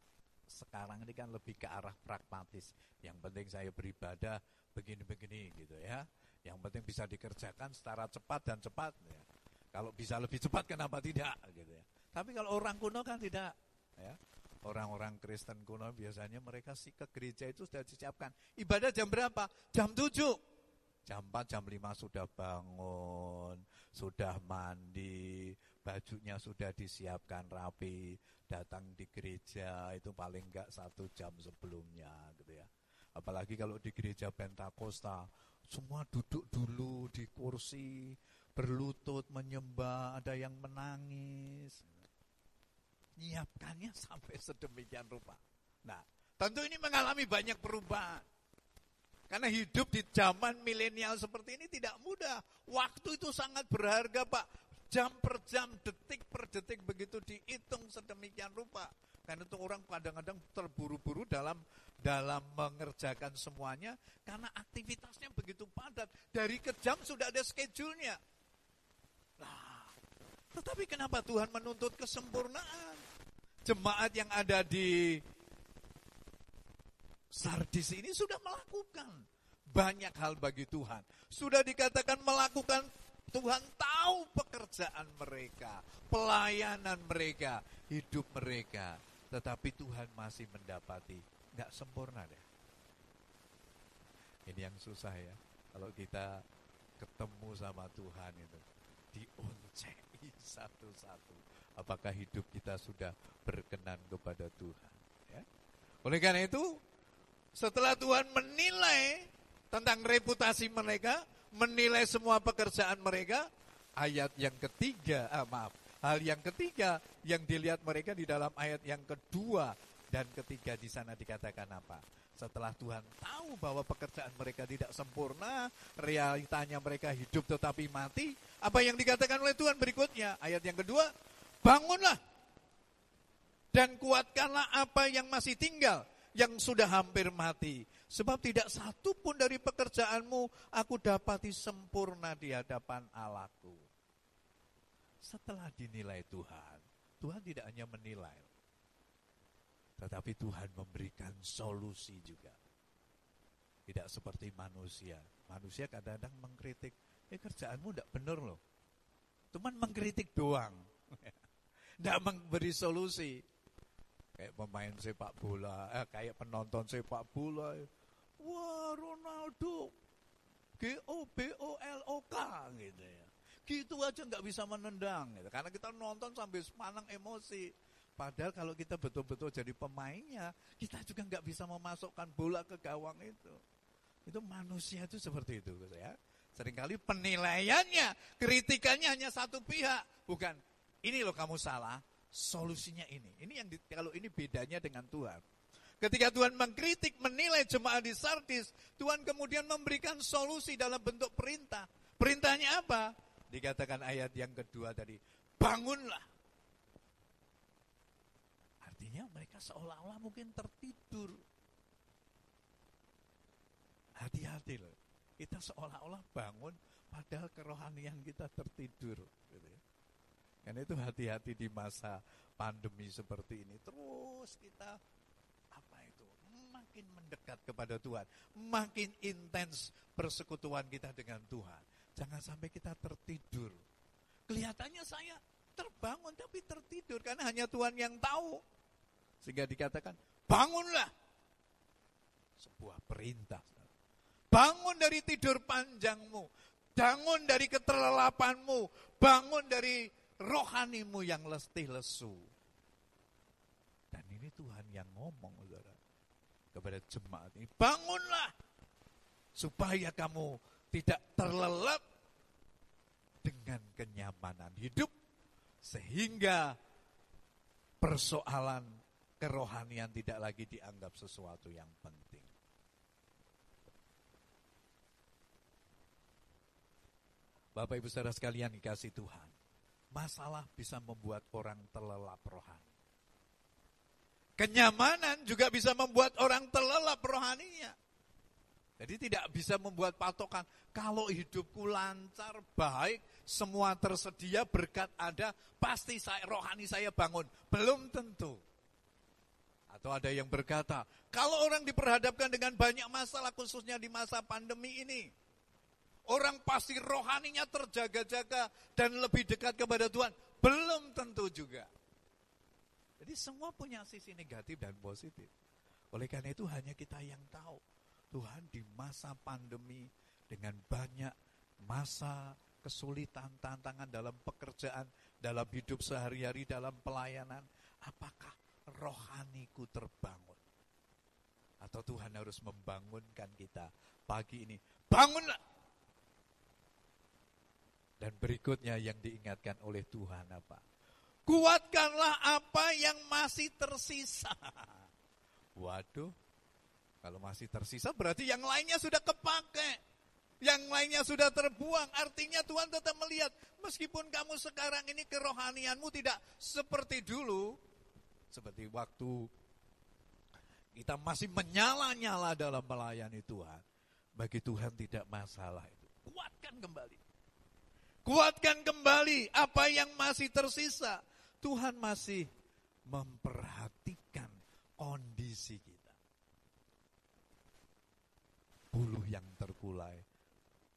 sekarang ini kan lebih ke arah pragmatis. Yang penting saya beribadah begini-begini gitu ya. Yang penting bisa dikerjakan secara cepat dan cepat ya. Kalau bisa lebih cepat kenapa tidak gitu ya. Tapi kalau orang kuno kan tidak ya. Orang-orang Kristen kuno biasanya mereka sih ke gereja itu sudah disiapkan. Ibadah jam berapa? Jam 7. Jam 4, jam 5 sudah bangun, sudah mandi, bajunya sudah disiapkan rapi, datang di gereja itu paling enggak satu jam sebelumnya gitu ya. Apalagi kalau di gereja Pentakosta, semua duduk dulu di kursi, berlutut menyembah, ada yang menangis. Nyiapkannya sampai sedemikian rupa. Nah, tentu ini mengalami banyak perubahan. Karena hidup di zaman milenial seperti ini tidak mudah. Waktu itu sangat berharga, Pak. Jam per jam, detik per detik begitu dihitung sedemikian rupa. Karena itu orang kadang-kadang terburu-buru dalam dalam mengerjakan semuanya karena aktivitasnya begitu padat. Dari ke jam sudah ada schedule-nya. Nah, tetapi kenapa Tuhan menuntut kesempurnaan? Jemaat yang ada di Sardis ini sudah melakukan banyak hal bagi Tuhan. Sudah dikatakan melakukan Tuhan tahu pekerjaan mereka, pelayanan mereka, hidup mereka. Tetapi Tuhan masih mendapati, nggak sempurna deh. Ini yang susah ya, kalau kita ketemu sama Tuhan itu, dioncei satu-satu. Apakah hidup kita sudah berkenan kepada Tuhan? Ya? Oleh karena itu, setelah Tuhan menilai tentang reputasi mereka, menilai semua pekerjaan mereka, ayat yang ketiga, ah, maaf, hal yang ketiga yang dilihat mereka di dalam ayat yang kedua dan ketiga di sana dikatakan apa? Setelah Tuhan tahu bahwa pekerjaan mereka tidak sempurna, realitanya mereka hidup tetapi mati, apa yang dikatakan oleh Tuhan berikutnya? Ayat yang kedua, bangunlah dan kuatkanlah apa yang masih tinggal, yang sudah hampir mati. Sebab tidak satu pun dari pekerjaanmu aku dapati sempurna di hadapan Allahku. Setelah dinilai Tuhan, Tuhan tidak hanya menilai, tetapi Tuhan memberikan solusi juga. Tidak seperti manusia. Manusia kadang-kadang mengkritik, eh kerjaanmu tidak benar loh. Cuman mengkritik doang. Tidak memberi solusi. Kayak pemain sepak bola, eh, kayak penonton sepak bola. Wah Ronaldo, G O B O L O K gitu ya. Gitu aja nggak bisa menendang gitu. Karena kita nonton sambil sepanang emosi. Padahal kalau kita betul-betul jadi pemainnya, kita juga nggak bisa memasukkan bola ke gawang itu. Itu manusia itu seperti itu ya. Seringkali penilaiannya, kritikannya hanya satu pihak, bukan ini loh kamu salah, solusinya ini. Ini yang di, kalau ini bedanya dengan Tuhan. Ketika Tuhan mengkritik, menilai jemaat di Sardis, Tuhan kemudian memberikan solusi dalam bentuk perintah. Perintahnya apa? Dikatakan ayat yang kedua tadi, bangunlah. Artinya ya mereka seolah-olah mungkin tertidur. Hati-hati loh. Kita seolah-olah bangun padahal kerohanian kita tertidur. Gitu. Karena itu hati-hati di masa pandemi seperti ini. Terus kita apa itu? Makin mendekat kepada Tuhan. Makin intens persekutuan kita dengan Tuhan. Jangan sampai kita tertidur. Kelihatannya saya terbangun tapi tertidur karena hanya Tuhan yang tahu. Sehingga dikatakan, bangunlah. Sebuah perintah. Bangun dari tidur panjangmu. Bangun dari keterlelapanmu. Bangun dari rohanimu yang letih lesu. Dan ini Tuhan yang ngomong, saudara. Kepada jemaat ini, bangunlah. Supaya kamu tidak terlelap dengan kenyamanan hidup. Sehingga persoalan kerohanian tidak lagi dianggap sesuatu yang penting. Bapak Ibu Saudara sekalian dikasih Tuhan. Masalah bisa membuat orang terlelap rohani. Kenyamanan juga bisa membuat orang terlelap rohaninya. Jadi tidak bisa membuat patokan. Kalau hidupku lancar, baik, semua tersedia, berkat ada, pasti saya, rohani saya bangun. Belum tentu. Atau ada yang berkata, kalau orang diperhadapkan dengan banyak masalah, khususnya di masa pandemi ini, orang pasti rohaninya terjaga-jaga dan lebih dekat kepada Tuhan. Belum tentu juga. Jadi semua punya sisi negatif dan positif. Oleh karena itu hanya kita yang tahu. Tuhan di masa pandemi dengan banyak masa kesulitan, tantangan dalam pekerjaan, dalam hidup sehari-hari, dalam pelayanan. Apakah rohaniku terbangun? Atau Tuhan harus membangunkan kita pagi ini. Bangunlah! Dan berikutnya yang diingatkan oleh Tuhan apa? Kuatkanlah apa yang masih tersisa. Waduh, kalau masih tersisa berarti yang lainnya sudah kepake. Yang lainnya sudah terbuang. Artinya Tuhan tetap melihat. Meskipun kamu sekarang ini kerohanianmu tidak seperti dulu. Seperti waktu kita masih menyala-nyala dalam melayani Tuhan. Bagi Tuhan tidak masalah itu. Kuatkan kembali. Kuatkan kembali apa yang masih tersisa. Tuhan masih memperhatikan kondisi kita buluh yang terkulai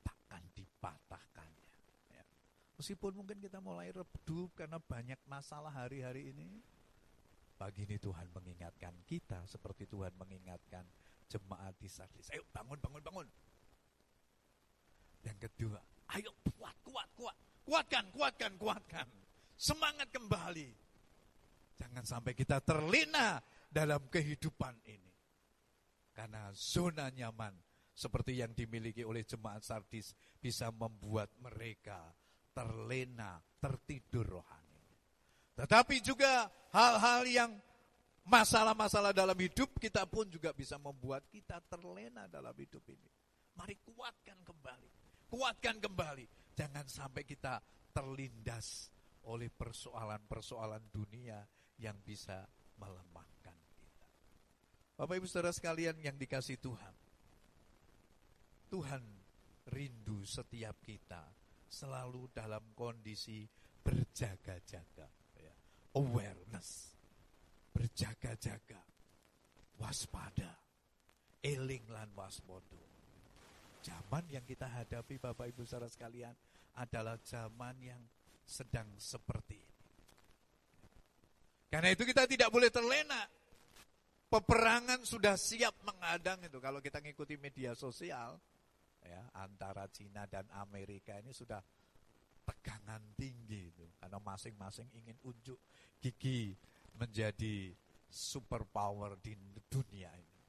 takkan dipatahkannya. Ya. Meskipun mungkin kita mulai redup karena banyak masalah hari-hari ini, pagi ini Tuhan mengingatkan kita seperti Tuhan mengingatkan jemaat di Sardis. Ayo bangun, bangun, bangun. Yang kedua, ayo kuat, kuat, kuat. Kuatkan, kuatkan, kuatkan. Semangat kembali. Jangan sampai kita terlena dalam kehidupan ini. Karena zona nyaman seperti yang dimiliki oleh jemaat Sardis bisa membuat mereka terlena, tertidur rohani. Tetapi juga hal-hal yang masalah-masalah dalam hidup kita pun juga bisa membuat kita terlena dalam hidup ini. Mari kuatkan kembali, kuatkan kembali. Jangan sampai kita terlindas oleh persoalan-persoalan dunia yang bisa melemahkan kita. Bapak Ibu Saudara sekalian yang dikasih Tuhan. Tuhan rindu setiap kita selalu dalam kondisi berjaga-jaga. Ya. Awareness. Berjaga-jaga. Waspada. Eling lan waspada. Zaman yang kita hadapi Bapak Ibu Saudara sekalian adalah zaman yang sedang seperti ini. Karena itu kita tidak boleh terlena. Peperangan sudah siap menghadang itu. Kalau kita ngikuti media sosial, ya antara Cina dan Amerika ini sudah tegangan tinggi itu karena masing-masing ingin unjuk gigi menjadi superpower di dunia ini.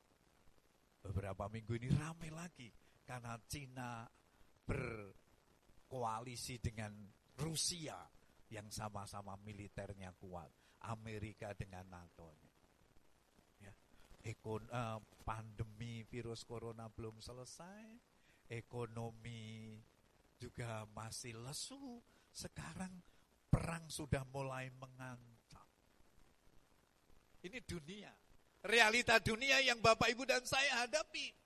Beberapa minggu ini ramai lagi karena Cina berkoalisi dengan Rusia yang sama-sama militernya kuat, Amerika dengan NATO. Ya. Ekon, uh, pandemi virus corona belum selesai, ekonomi juga masih lesu. Sekarang perang sudah mulai mengancam. Ini dunia. Realita dunia yang Bapak Ibu dan saya hadapi.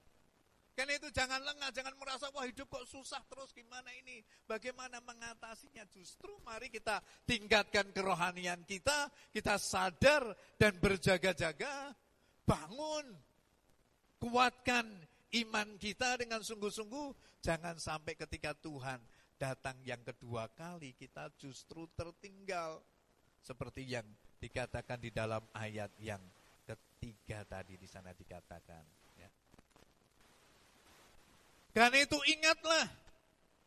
Karena itu jangan lengah, jangan merasa wah hidup kok susah terus gimana ini. Bagaimana mengatasinya? Justru mari kita tingkatkan kerohanian kita, kita sadar dan berjaga-jaga, bangun, kuatkan iman kita dengan sungguh-sungguh. Jangan sampai ketika Tuhan datang yang kedua kali kita justru tertinggal. Seperti yang dikatakan di dalam ayat yang ketiga tadi di sana dikatakan. Karena itu ingatlah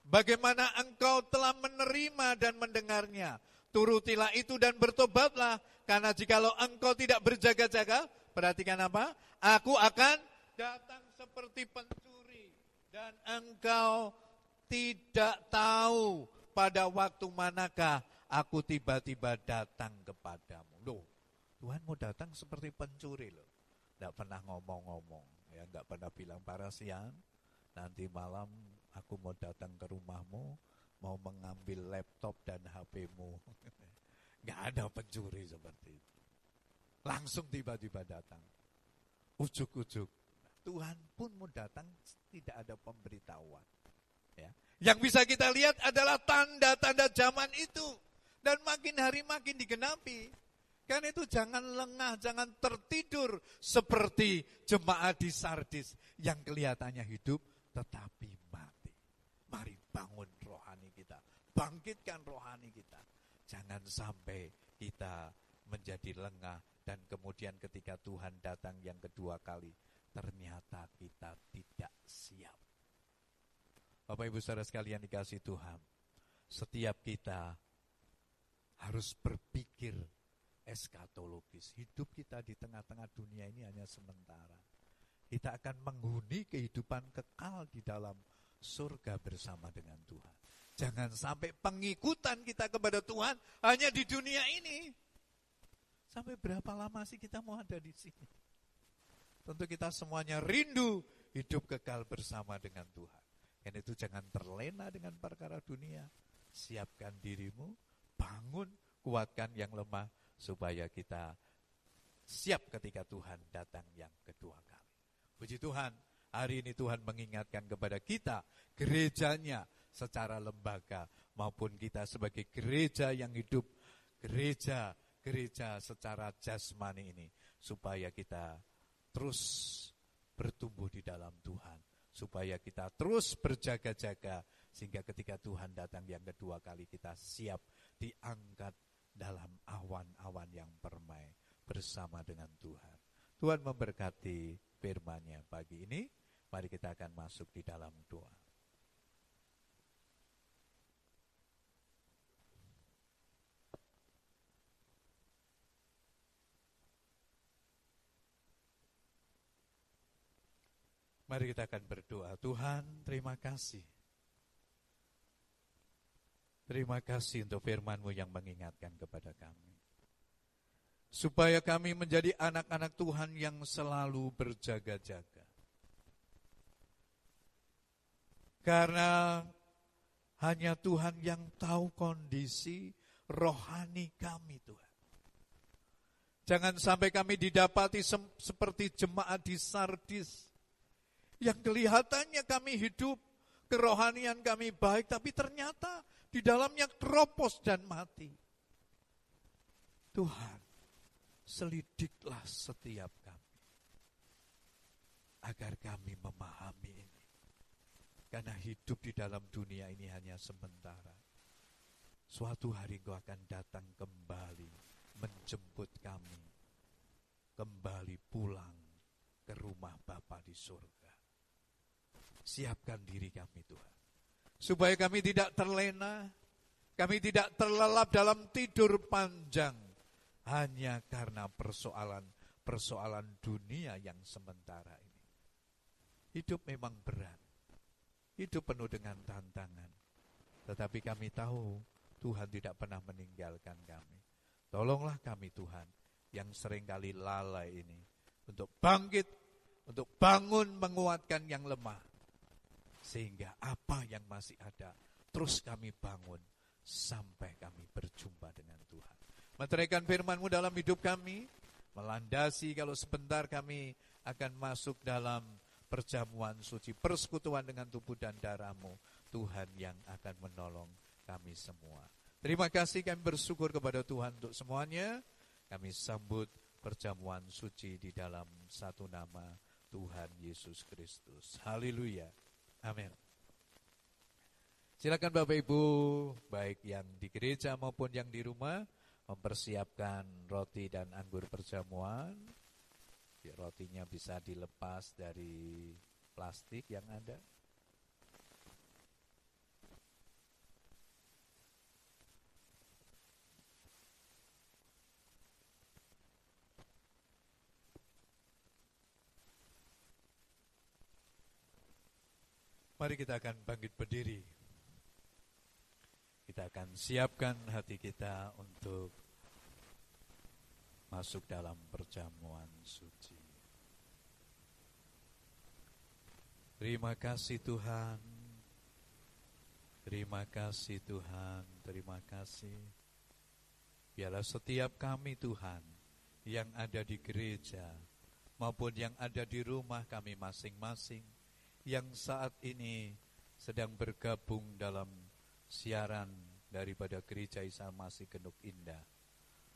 bagaimana engkau telah menerima dan mendengarnya. Turutilah itu dan bertobatlah. Karena jikalau engkau tidak berjaga-jaga, perhatikan apa? Aku akan datang seperti pencuri. Dan engkau tidak tahu pada waktu manakah aku tiba-tiba datang kepadamu. Loh, Tuhan mau datang seperti pencuri loh. Tidak pernah ngomong-ngomong. ya pernah bilang para siang nanti malam aku mau datang ke rumahmu, mau mengambil laptop dan HP-mu. Gak ada pencuri seperti itu. Langsung tiba-tiba datang. Ujuk-ujuk. Tuhan pun mau datang tidak ada pemberitahuan. Ya. Yang bisa kita lihat adalah tanda-tanda zaman itu. Dan makin hari makin digenapi. Kan itu jangan lengah, jangan tertidur seperti jemaat di Sardis yang kelihatannya hidup tetapi mati. Mari bangun rohani kita, bangkitkan rohani kita. Jangan sampai kita menjadi lengah dan kemudian ketika Tuhan datang yang kedua kali, ternyata kita tidak siap. Bapak Ibu Saudara sekalian dikasih Tuhan, setiap kita harus berpikir eskatologis. Hidup kita di tengah-tengah dunia ini hanya sementara kita akan menghuni kehidupan kekal di dalam surga bersama dengan Tuhan. Jangan sampai pengikutan kita kepada Tuhan hanya di dunia ini. Sampai berapa lama sih kita mau ada di sini? Tentu kita semuanya rindu hidup kekal bersama dengan Tuhan. Dan itu jangan terlena dengan perkara dunia. Siapkan dirimu, bangun, kuatkan yang lemah, supaya kita siap ketika Tuhan datang yang kedua. Puji Tuhan, hari ini Tuhan mengingatkan kepada kita, gerejanya secara lembaga maupun kita sebagai gereja yang hidup, gereja gereja secara jasmani ini supaya kita terus bertumbuh di dalam Tuhan, supaya kita terus berjaga-jaga sehingga ketika Tuhan datang yang kedua kali kita siap diangkat dalam awan-awan yang permai bersama dengan Tuhan. Tuhan memberkati firman-Nya pagi ini. Mari kita akan masuk di dalam doa. Mari kita akan berdoa. Tuhan, terima kasih. Terima kasih untuk firman-Mu yang mengingatkan kepada kami. Supaya kami menjadi anak-anak Tuhan yang selalu berjaga-jaga. Karena hanya Tuhan yang tahu kondisi rohani kami Tuhan. Jangan sampai kami didapati seperti jemaat di Sardis. Yang kelihatannya kami hidup, kerohanian kami baik, tapi ternyata di dalamnya keropos dan mati. Tuhan, selidiklah setiap kami. Agar kami memahami ini. Karena hidup di dalam dunia ini hanya sementara. Suatu hari engkau akan datang kembali menjemput kami. Kembali pulang ke rumah Bapa di surga. Siapkan diri kami Tuhan. Supaya kami tidak terlena, kami tidak terlelap dalam tidur panjang hanya karena persoalan-persoalan dunia yang sementara ini. Hidup memang berat. Hidup penuh dengan tantangan. Tetapi kami tahu Tuhan tidak pernah meninggalkan kami. Tolonglah kami Tuhan yang sering kali lalai ini untuk bangkit, untuk bangun menguatkan yang lemah. Sehingga apa yang masih ada terus kami bangun sampai kami berjumpa dengan Tuhan. Meteraikan firman-Mu dalam hidup kami, melandasi kalau sebentar kami akan masuk dalam perjamuan suci, persekutuan dengan tubuh dan darahmu. Tuhan yang akan menolong kami semua. Terima kasih kami bersyukur kepada Tuhan untuk semuanya. Kami sambut perjamuan suci di dalam satu nama Tuhan Yesus Kristus. Haleluya. Amin. Silakan Bapak Ibu, baik yang di gereja maupun yang di rumah, mempersiapkan roti dan anggur perjamuan. Ya, rotinya bisa dilepas dari plastik yang ada. Mari kita akan bangkit berdiri. Kita akan siapkan hati kita untuk masuk dalam perjamuan suci. Terima kasih Tuhan. Terima kasih Tuhan, terima kasih. Biarlah setiap kami Tuhan yang ada di gereja maupun yang ada di rumah kami masing-masing yang saat ini sedang bergabung dalam siaran daripada gereja Isa Masih Genuk Indah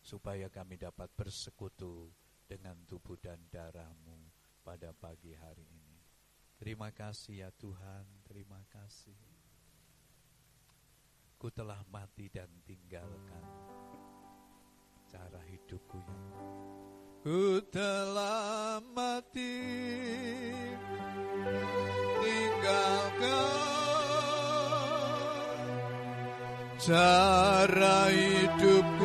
supaya kami dapat bersekutu dengan tubuh dan darahmu pada pagi hari ini. Terima kasih ya Tuhan, terima kasih. Ku telah mati dan tinggalkan cara hidupku yang Ku telah mati tinggalkan cara hidupku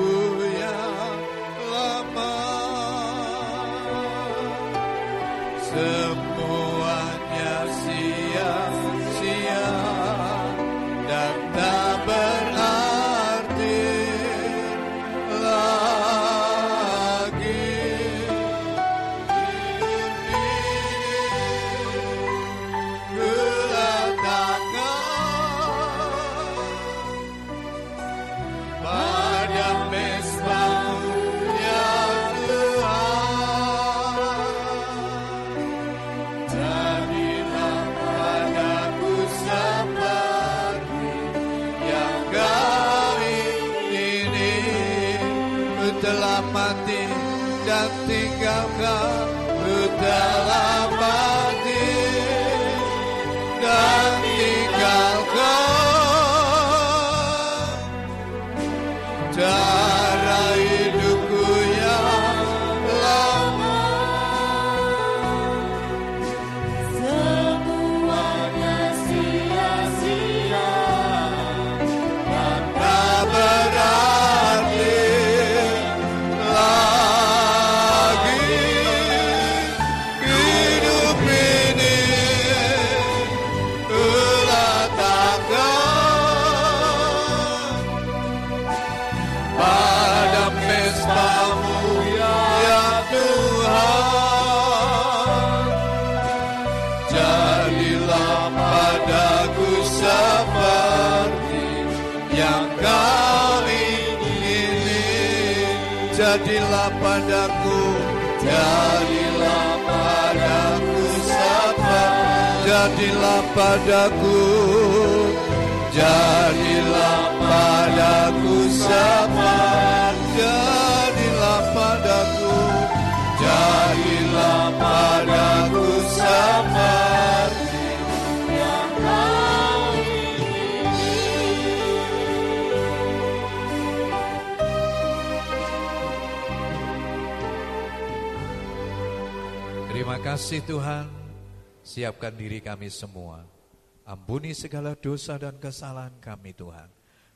jadilah padaku jadilah padaku seperti jadilah padaku jadilah padaku kau Terima kasih Tuhan, siapkan diri kami semua. Ampuni segala dosa dan kesalahan kami Tuhan.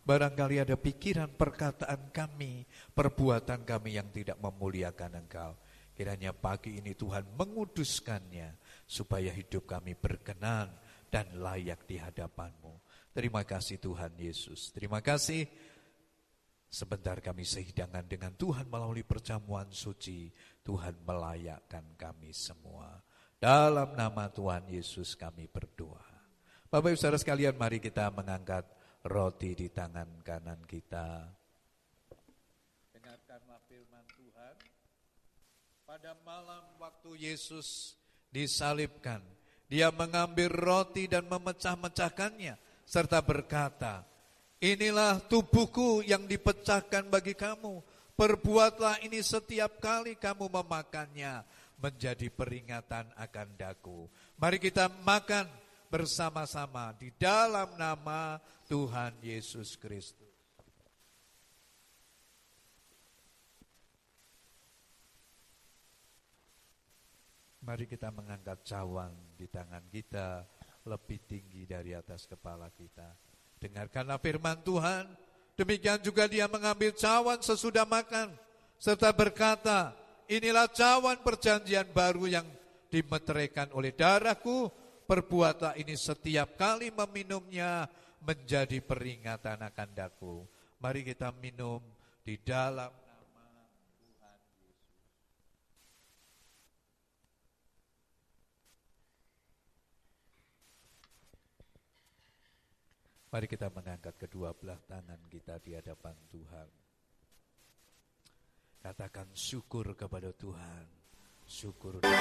Barangkali ada pikiran, perkataan kami, perbuatan kami yang tidak memuliakan Engkau. Kiranya pagi ini Tuhan menguduskannya, supaya hidup kami berkenan dan layak di hadapan-Mu. Terima kasih Tuhan Yesus. Terima kasih Sebentar kami sehidangan dengan Tuhan melalui perjamuan suci. Tuhan melayakkan kami semua. Dalam nama Tuhan Yesus kami berdoa. Bapak ibu saudara sekalian mari kita mengangkat roti di tangan kanan kita. Dengarkanlah firman Tuhan. Pada malam waktu Yesus disalibkan, dia mengambil roti dan memecah-mecahkannya serta berkata, Inilah tubuhku yang dipecahkan bagi kamu. Perbuatlah ini setiap kali kamu memakannya menjadi peringatan akan daku. Mari kita makan bersama-sama di dalam nama Tuhan Yesus Kristus. Mari kita mengangkat cawan di tangan kita lebih tinggi dari atas kepala kita. Dengarkanlah firman Tuhan. Demikian juga dia mengambil cawan sesudah makan. Serta berkata, inilah cawan perjanjian baru yang dimeteraikan oleh darahku. Perbuatlah ini setiap kali meminumnya menjadi peringatan akan daku. Mari kita minum di dalam Mari kita mengangkat kedua belah tangan kita di hadapan Tuhan. Katakan syukur kepada Tuhan. Syukur. doa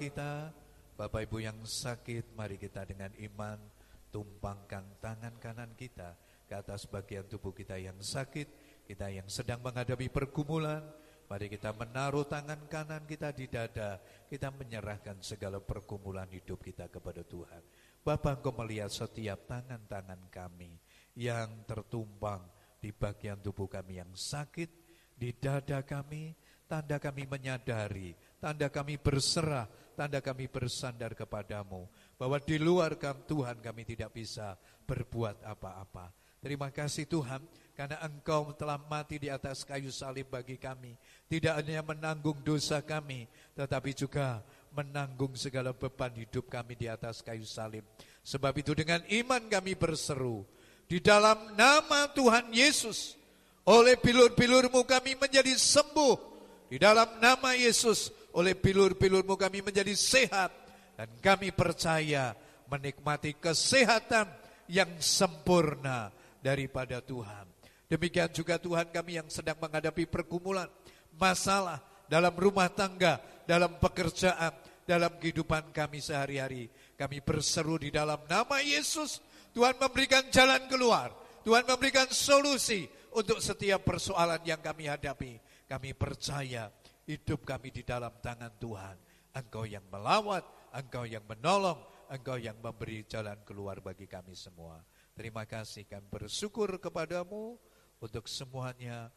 kita. Bapak Ibu yang sakit, mari kita dengan iman tumpangkan tangan kanan kita ke atas bagian tubuh kita yang sakit, kita yang sedang menghadapi pergumulan. Mari kita menaruh tangan kanan kita di dada, kita menyerahkan segala pergumulan hidup kita kepada Tuhan. Bapak engkau melihat setiap tangan-tangan kami yang tertumpang di bagian tubuh kami yang sakit, di dada kami, tanda kami menyadari Tanda kami berserah, tanda kami bersandar kepadamu. Bahwa di luar Tuhan kami tidak bisa berbuat apa-apa. Terima kasih Tuhan, karena Engkau telah mati di atas kayu salib bagi kami. Tidak hanya menanggung dosa kami, tetapi juga menanggung segala beban hidup kami di atas kayu salib. Sebab itu dengan iman kami berseru, di dalam nama Tuhan Yesus, oleh bilur-bilurmu kami menjadi sembuh. Di dalam nama Yesus, oleh bilur-bilurmu kami menjadi sehat. Dan kami percaya menikmati kesehatan yang sempurna daripada Tuhan. Demikian juga Tuhan kami yang sedang menghadapi pergumulan, masalah dalam rumah tangga, dalam pekerjaan, dalam kehidupan kami sehari-hari. Kami berseru di dalam nama Yesus, Tuhan memberikan jalan keluar. Tuhan memberikan solusi untuk setiap persoalan yang kami hadapi. Kami percaya hidup kami di dalam tangan Tuhan. Engkau yang melawat, Engkau yang menolong, Engkau yang memberi jalan keluar bagi kami semua. Terima kasih kami bersyukur kepadamu untuk semuanya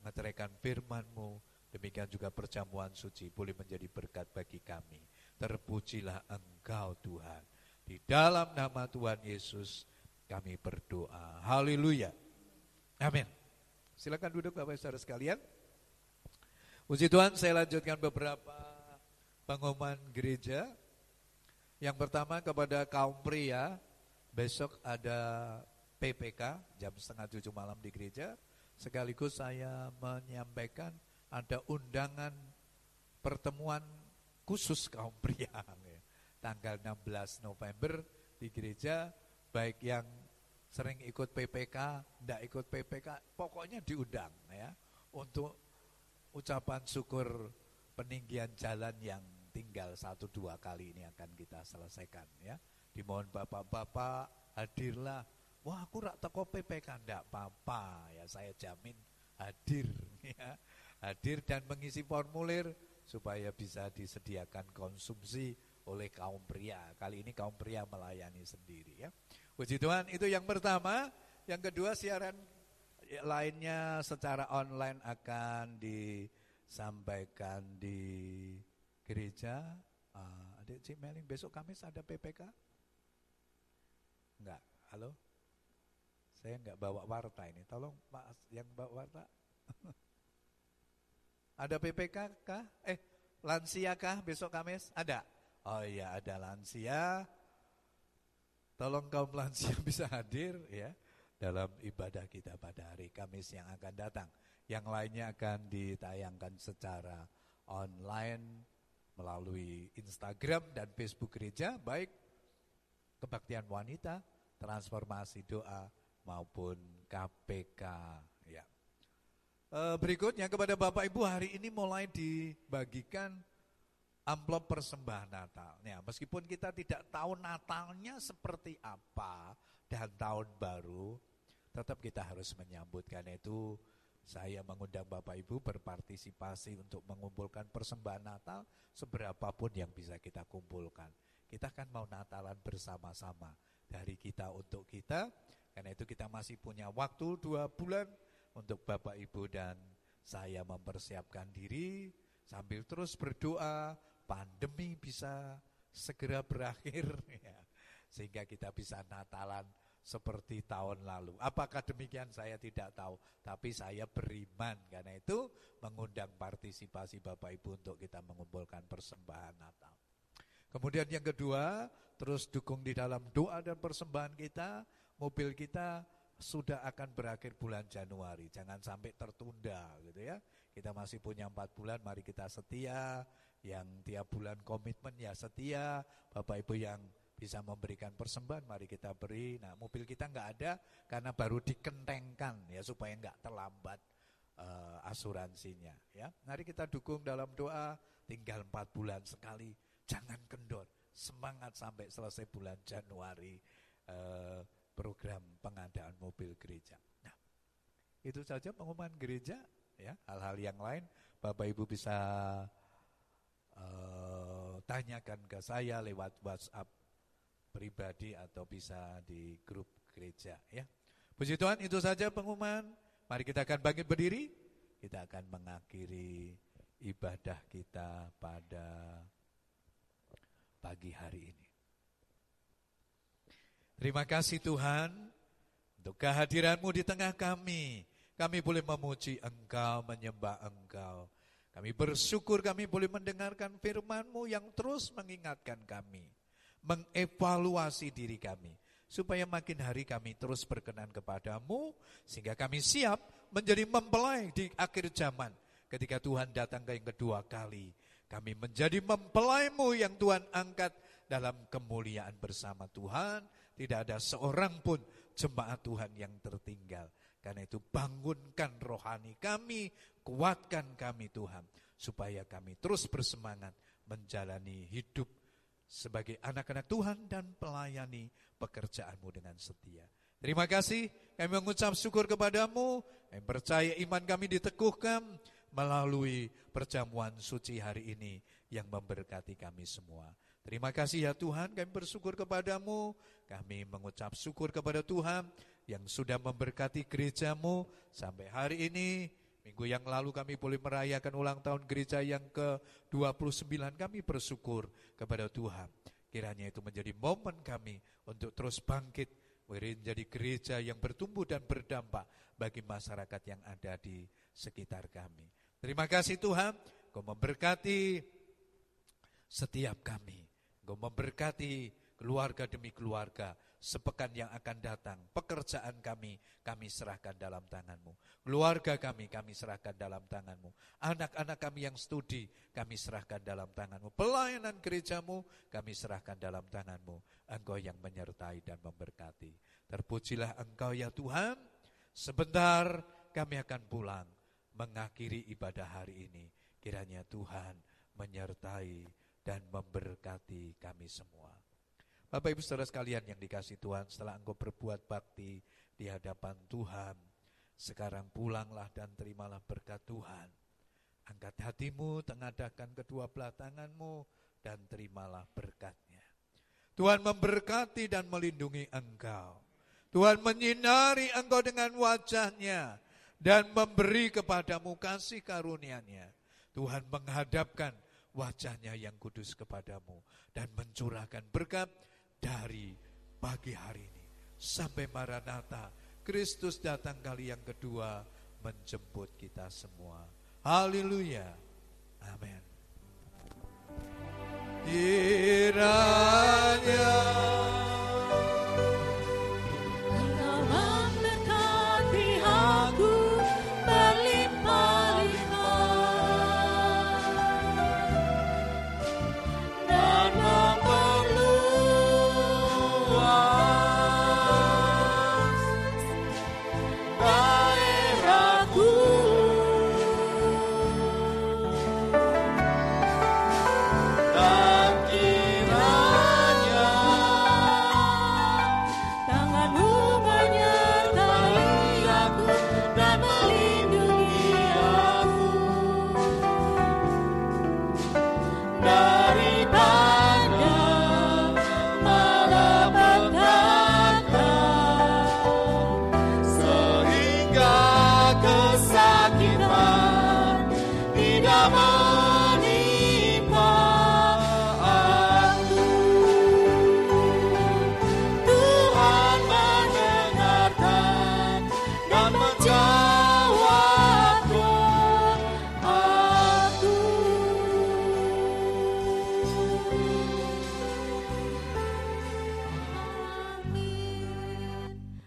mengeterakan firman-Mu. Demikian juga perjamuan suci boleh menjadi berkat bagi kami. Terpujilah Engkau Tuhan. Di dalam nama Tuhan Yesus kami berdoa. Haleluya. Amin. Silakan duduk Bapak Saudara sekalian. Puji Tuhan, saya lanjutkan beberapa pengumuman gereja. Yang pertama kepada kaum pria, besok ada PPK jam setengah tujuh malam di gereja. Sekaligus saya menyampaikan ada undangan pertemuan khusus kaum pria. Tanggal 16 November di gereja, baik yang sering ikut PPK, tidak ikut PPK, pokoknya diundang ya untuk ucapan syukur peninggian jalan yang tinggal satu dua kali ini akan kita selesaikan ya. Dimohon bapak-bapak hadirlah. Wah aku rak teko PPK ndak apa-apa ya saya jamin hadir ya. Hadir dan mengisi formulir supaya bisa disediakan konsumsi oleh kaum pria. Kali ini kaum pria melayani sendiri ya. Puji Tuhan itu yang pertama. Yang kedua siaran lainnya secara online akan disampaikan di gereja uh, adik Cik Meling besok Kamis ada PPK? Enggak, halo? Saya enggak bawa warta ini, tolong Pak yang bawa warta. ada PPK kah? Eh, lansia kah besok Kamis? Ada? Oh iya, ada lansia. Tolong kaum lansia bisa hadir ya dalam ibadah kita pada hari Kamis yang akan datang. Yang lainnya akan ditayangkan secara online melalui Instagram dan Facebook gereja, baik kebaktian wanita, transformasi doa maupun KPK. Ya. E, berikutnya kepada Bapak Ibu hari ini mulai dibagikan amplop persembahan Natal. Ya, meskipun kita tidak tahu Natalnya seperti apa dan tahun baru, tetap kita harus menyambutkan itu saya mengundang Bapak Ibu berpartisipasi untuk mengumpulkan persembahan Natal seberapapun yang bisa kita kumpulkan. Kita kan mau Natalan bersama-sama dari kita untuk kita. Karena itu kita masih punya waktu dua bulan untuk Bapak Ibu dan saya mempersiapkan diri sambil terus berdoa pandemi bisa segera berakhir ya. sehingga kita bisa Natalan seperti tahun lalu. Apakah demikian saya tidak tahu, tapi saya beriman karena itu mengundang partisipasi Bapak Ibu untuk kita mengumpulkan persembahan Natal. Kemudian yang kedua, terus dukung di dalam doa dan persembahan kita, mobil kita sudah akan berakhir bulan Januari, jangan sampai tertunda gitu ya. Kita masih punya empat bulan, mari kita setia, yang tiap bulan komitmen ya setia, Bapak Ibu yang bisa memberikan persembahan, mari kita beri. Nah, mobil kita nggak ada karena baru dikentengkan ya supaya nggak terlambat uh, asuransinya. Ya, mari kita dukung dalam doa. Tinggal empat bulan sekali, jangan kendor. Semangat sampai selesai bulan Januari uh, program pengadaan mobil gereja. Nah, itu saja pengumuman gereja. Ya, hal-hal yang lain Bapak Ibu bisa uh, tanyakan ke saya lewat WhatsApp pribadi atau bisa di grup gereja ya. Puji Tuhan itu saja pengumuman. Mari kita akan bangkit berdiri. Kita akan mengakhiri ibadah kita pada pagi hari ini. Terima kasih Tuhan untuk kehadiranmu di tengah kami. Kami boleh memuji Engkau, menyembah Engkau. Kami bersyukur kami boleh mendengarkan firman-Mu yang terus mengingatkan kami mengevaluasi diri kami supaya makin hari kami terus berkenan kepadamu sehingga kami siap menjadi mempelai di akhir zaman. Ketika Tuhan datang ke yang kedua kali kami menjadi mempelaimu yang Tuhan angkat dalam kemuliaan bersama Tuhan. Tidak ada seorang pun jemaat Tuhan yang tertinggal. Karena itu bangunkan rohani kami kuatkan kami Tuhan supaya kami terus bersemangat menjalani hidup sebagai anak-anak Tuhan dan pelayani pekerjaanmu dengan setia. Terima kasih, kami mengucap syukur kepadamu, kami percaya iman kami diteguhkan melalui perjamuan suci hari ini yang memberkati kami semua. Terima kasih ya Tuhan, kami bersyukur kepadamu, kami mengucap syukur kepada Tuhan yang sudah memberkati gerejamu sampai hari ini, Minggu yang lalu kami boleh merayakan ulang tahun gereja yang ke-29. Kami bersyukur kepada Tuhan. Kiranya itu menjadi momen kami untuk terus bangkit menjadi gereja yang bertumbuh dan berdampak bagi masyarakat yang ada di sekitar kami. Terima kasih Tuhan, Kau memberkati setiap kami. Kau memberkati keluarga demi keluarga, sepekan yang akan datang, pekerjaan kami, kami serahkan dalam tanganmu. Keluarga kami, kami serahkan dalam tanganmu. Anak-anak kami yang studi, kami serahkan dalam tanganmu. Pelayanan gerejamu, kami serahkan dalam tanganmu. Engkau yang menyertai dan memberkati. Terpujilah engkau ya Tuhan. Sebentar kami akan pulang mengakhiri ibadah hari ini. Kiranya Tuhan menyertai dan memberkati kami semua. Bapak Ibu Saudara sekalian yang dikasih Tuhan, setelah engkau berbuat bakti di hadapan Tuhan, sekarang pulanglah dan terimalah berkat Tuhan. Angkat hatimu, tengadakan kedua belah tanganmu, dan terimalah berkatnya. Tuhan memberkati dan melindungi engkau. Tuhan menyinari engkau dengan wajahnya dan memberi kepadamu kasih karunia-Nya. Tuhan menghadapkan wajahnya yang kudus kepadamu dan mencurahkan berkat dari pagi hari ini sampai Maranatha Kristus datang kali yang kedua menjemput kita semua. Haleluya. Amin. Kiranya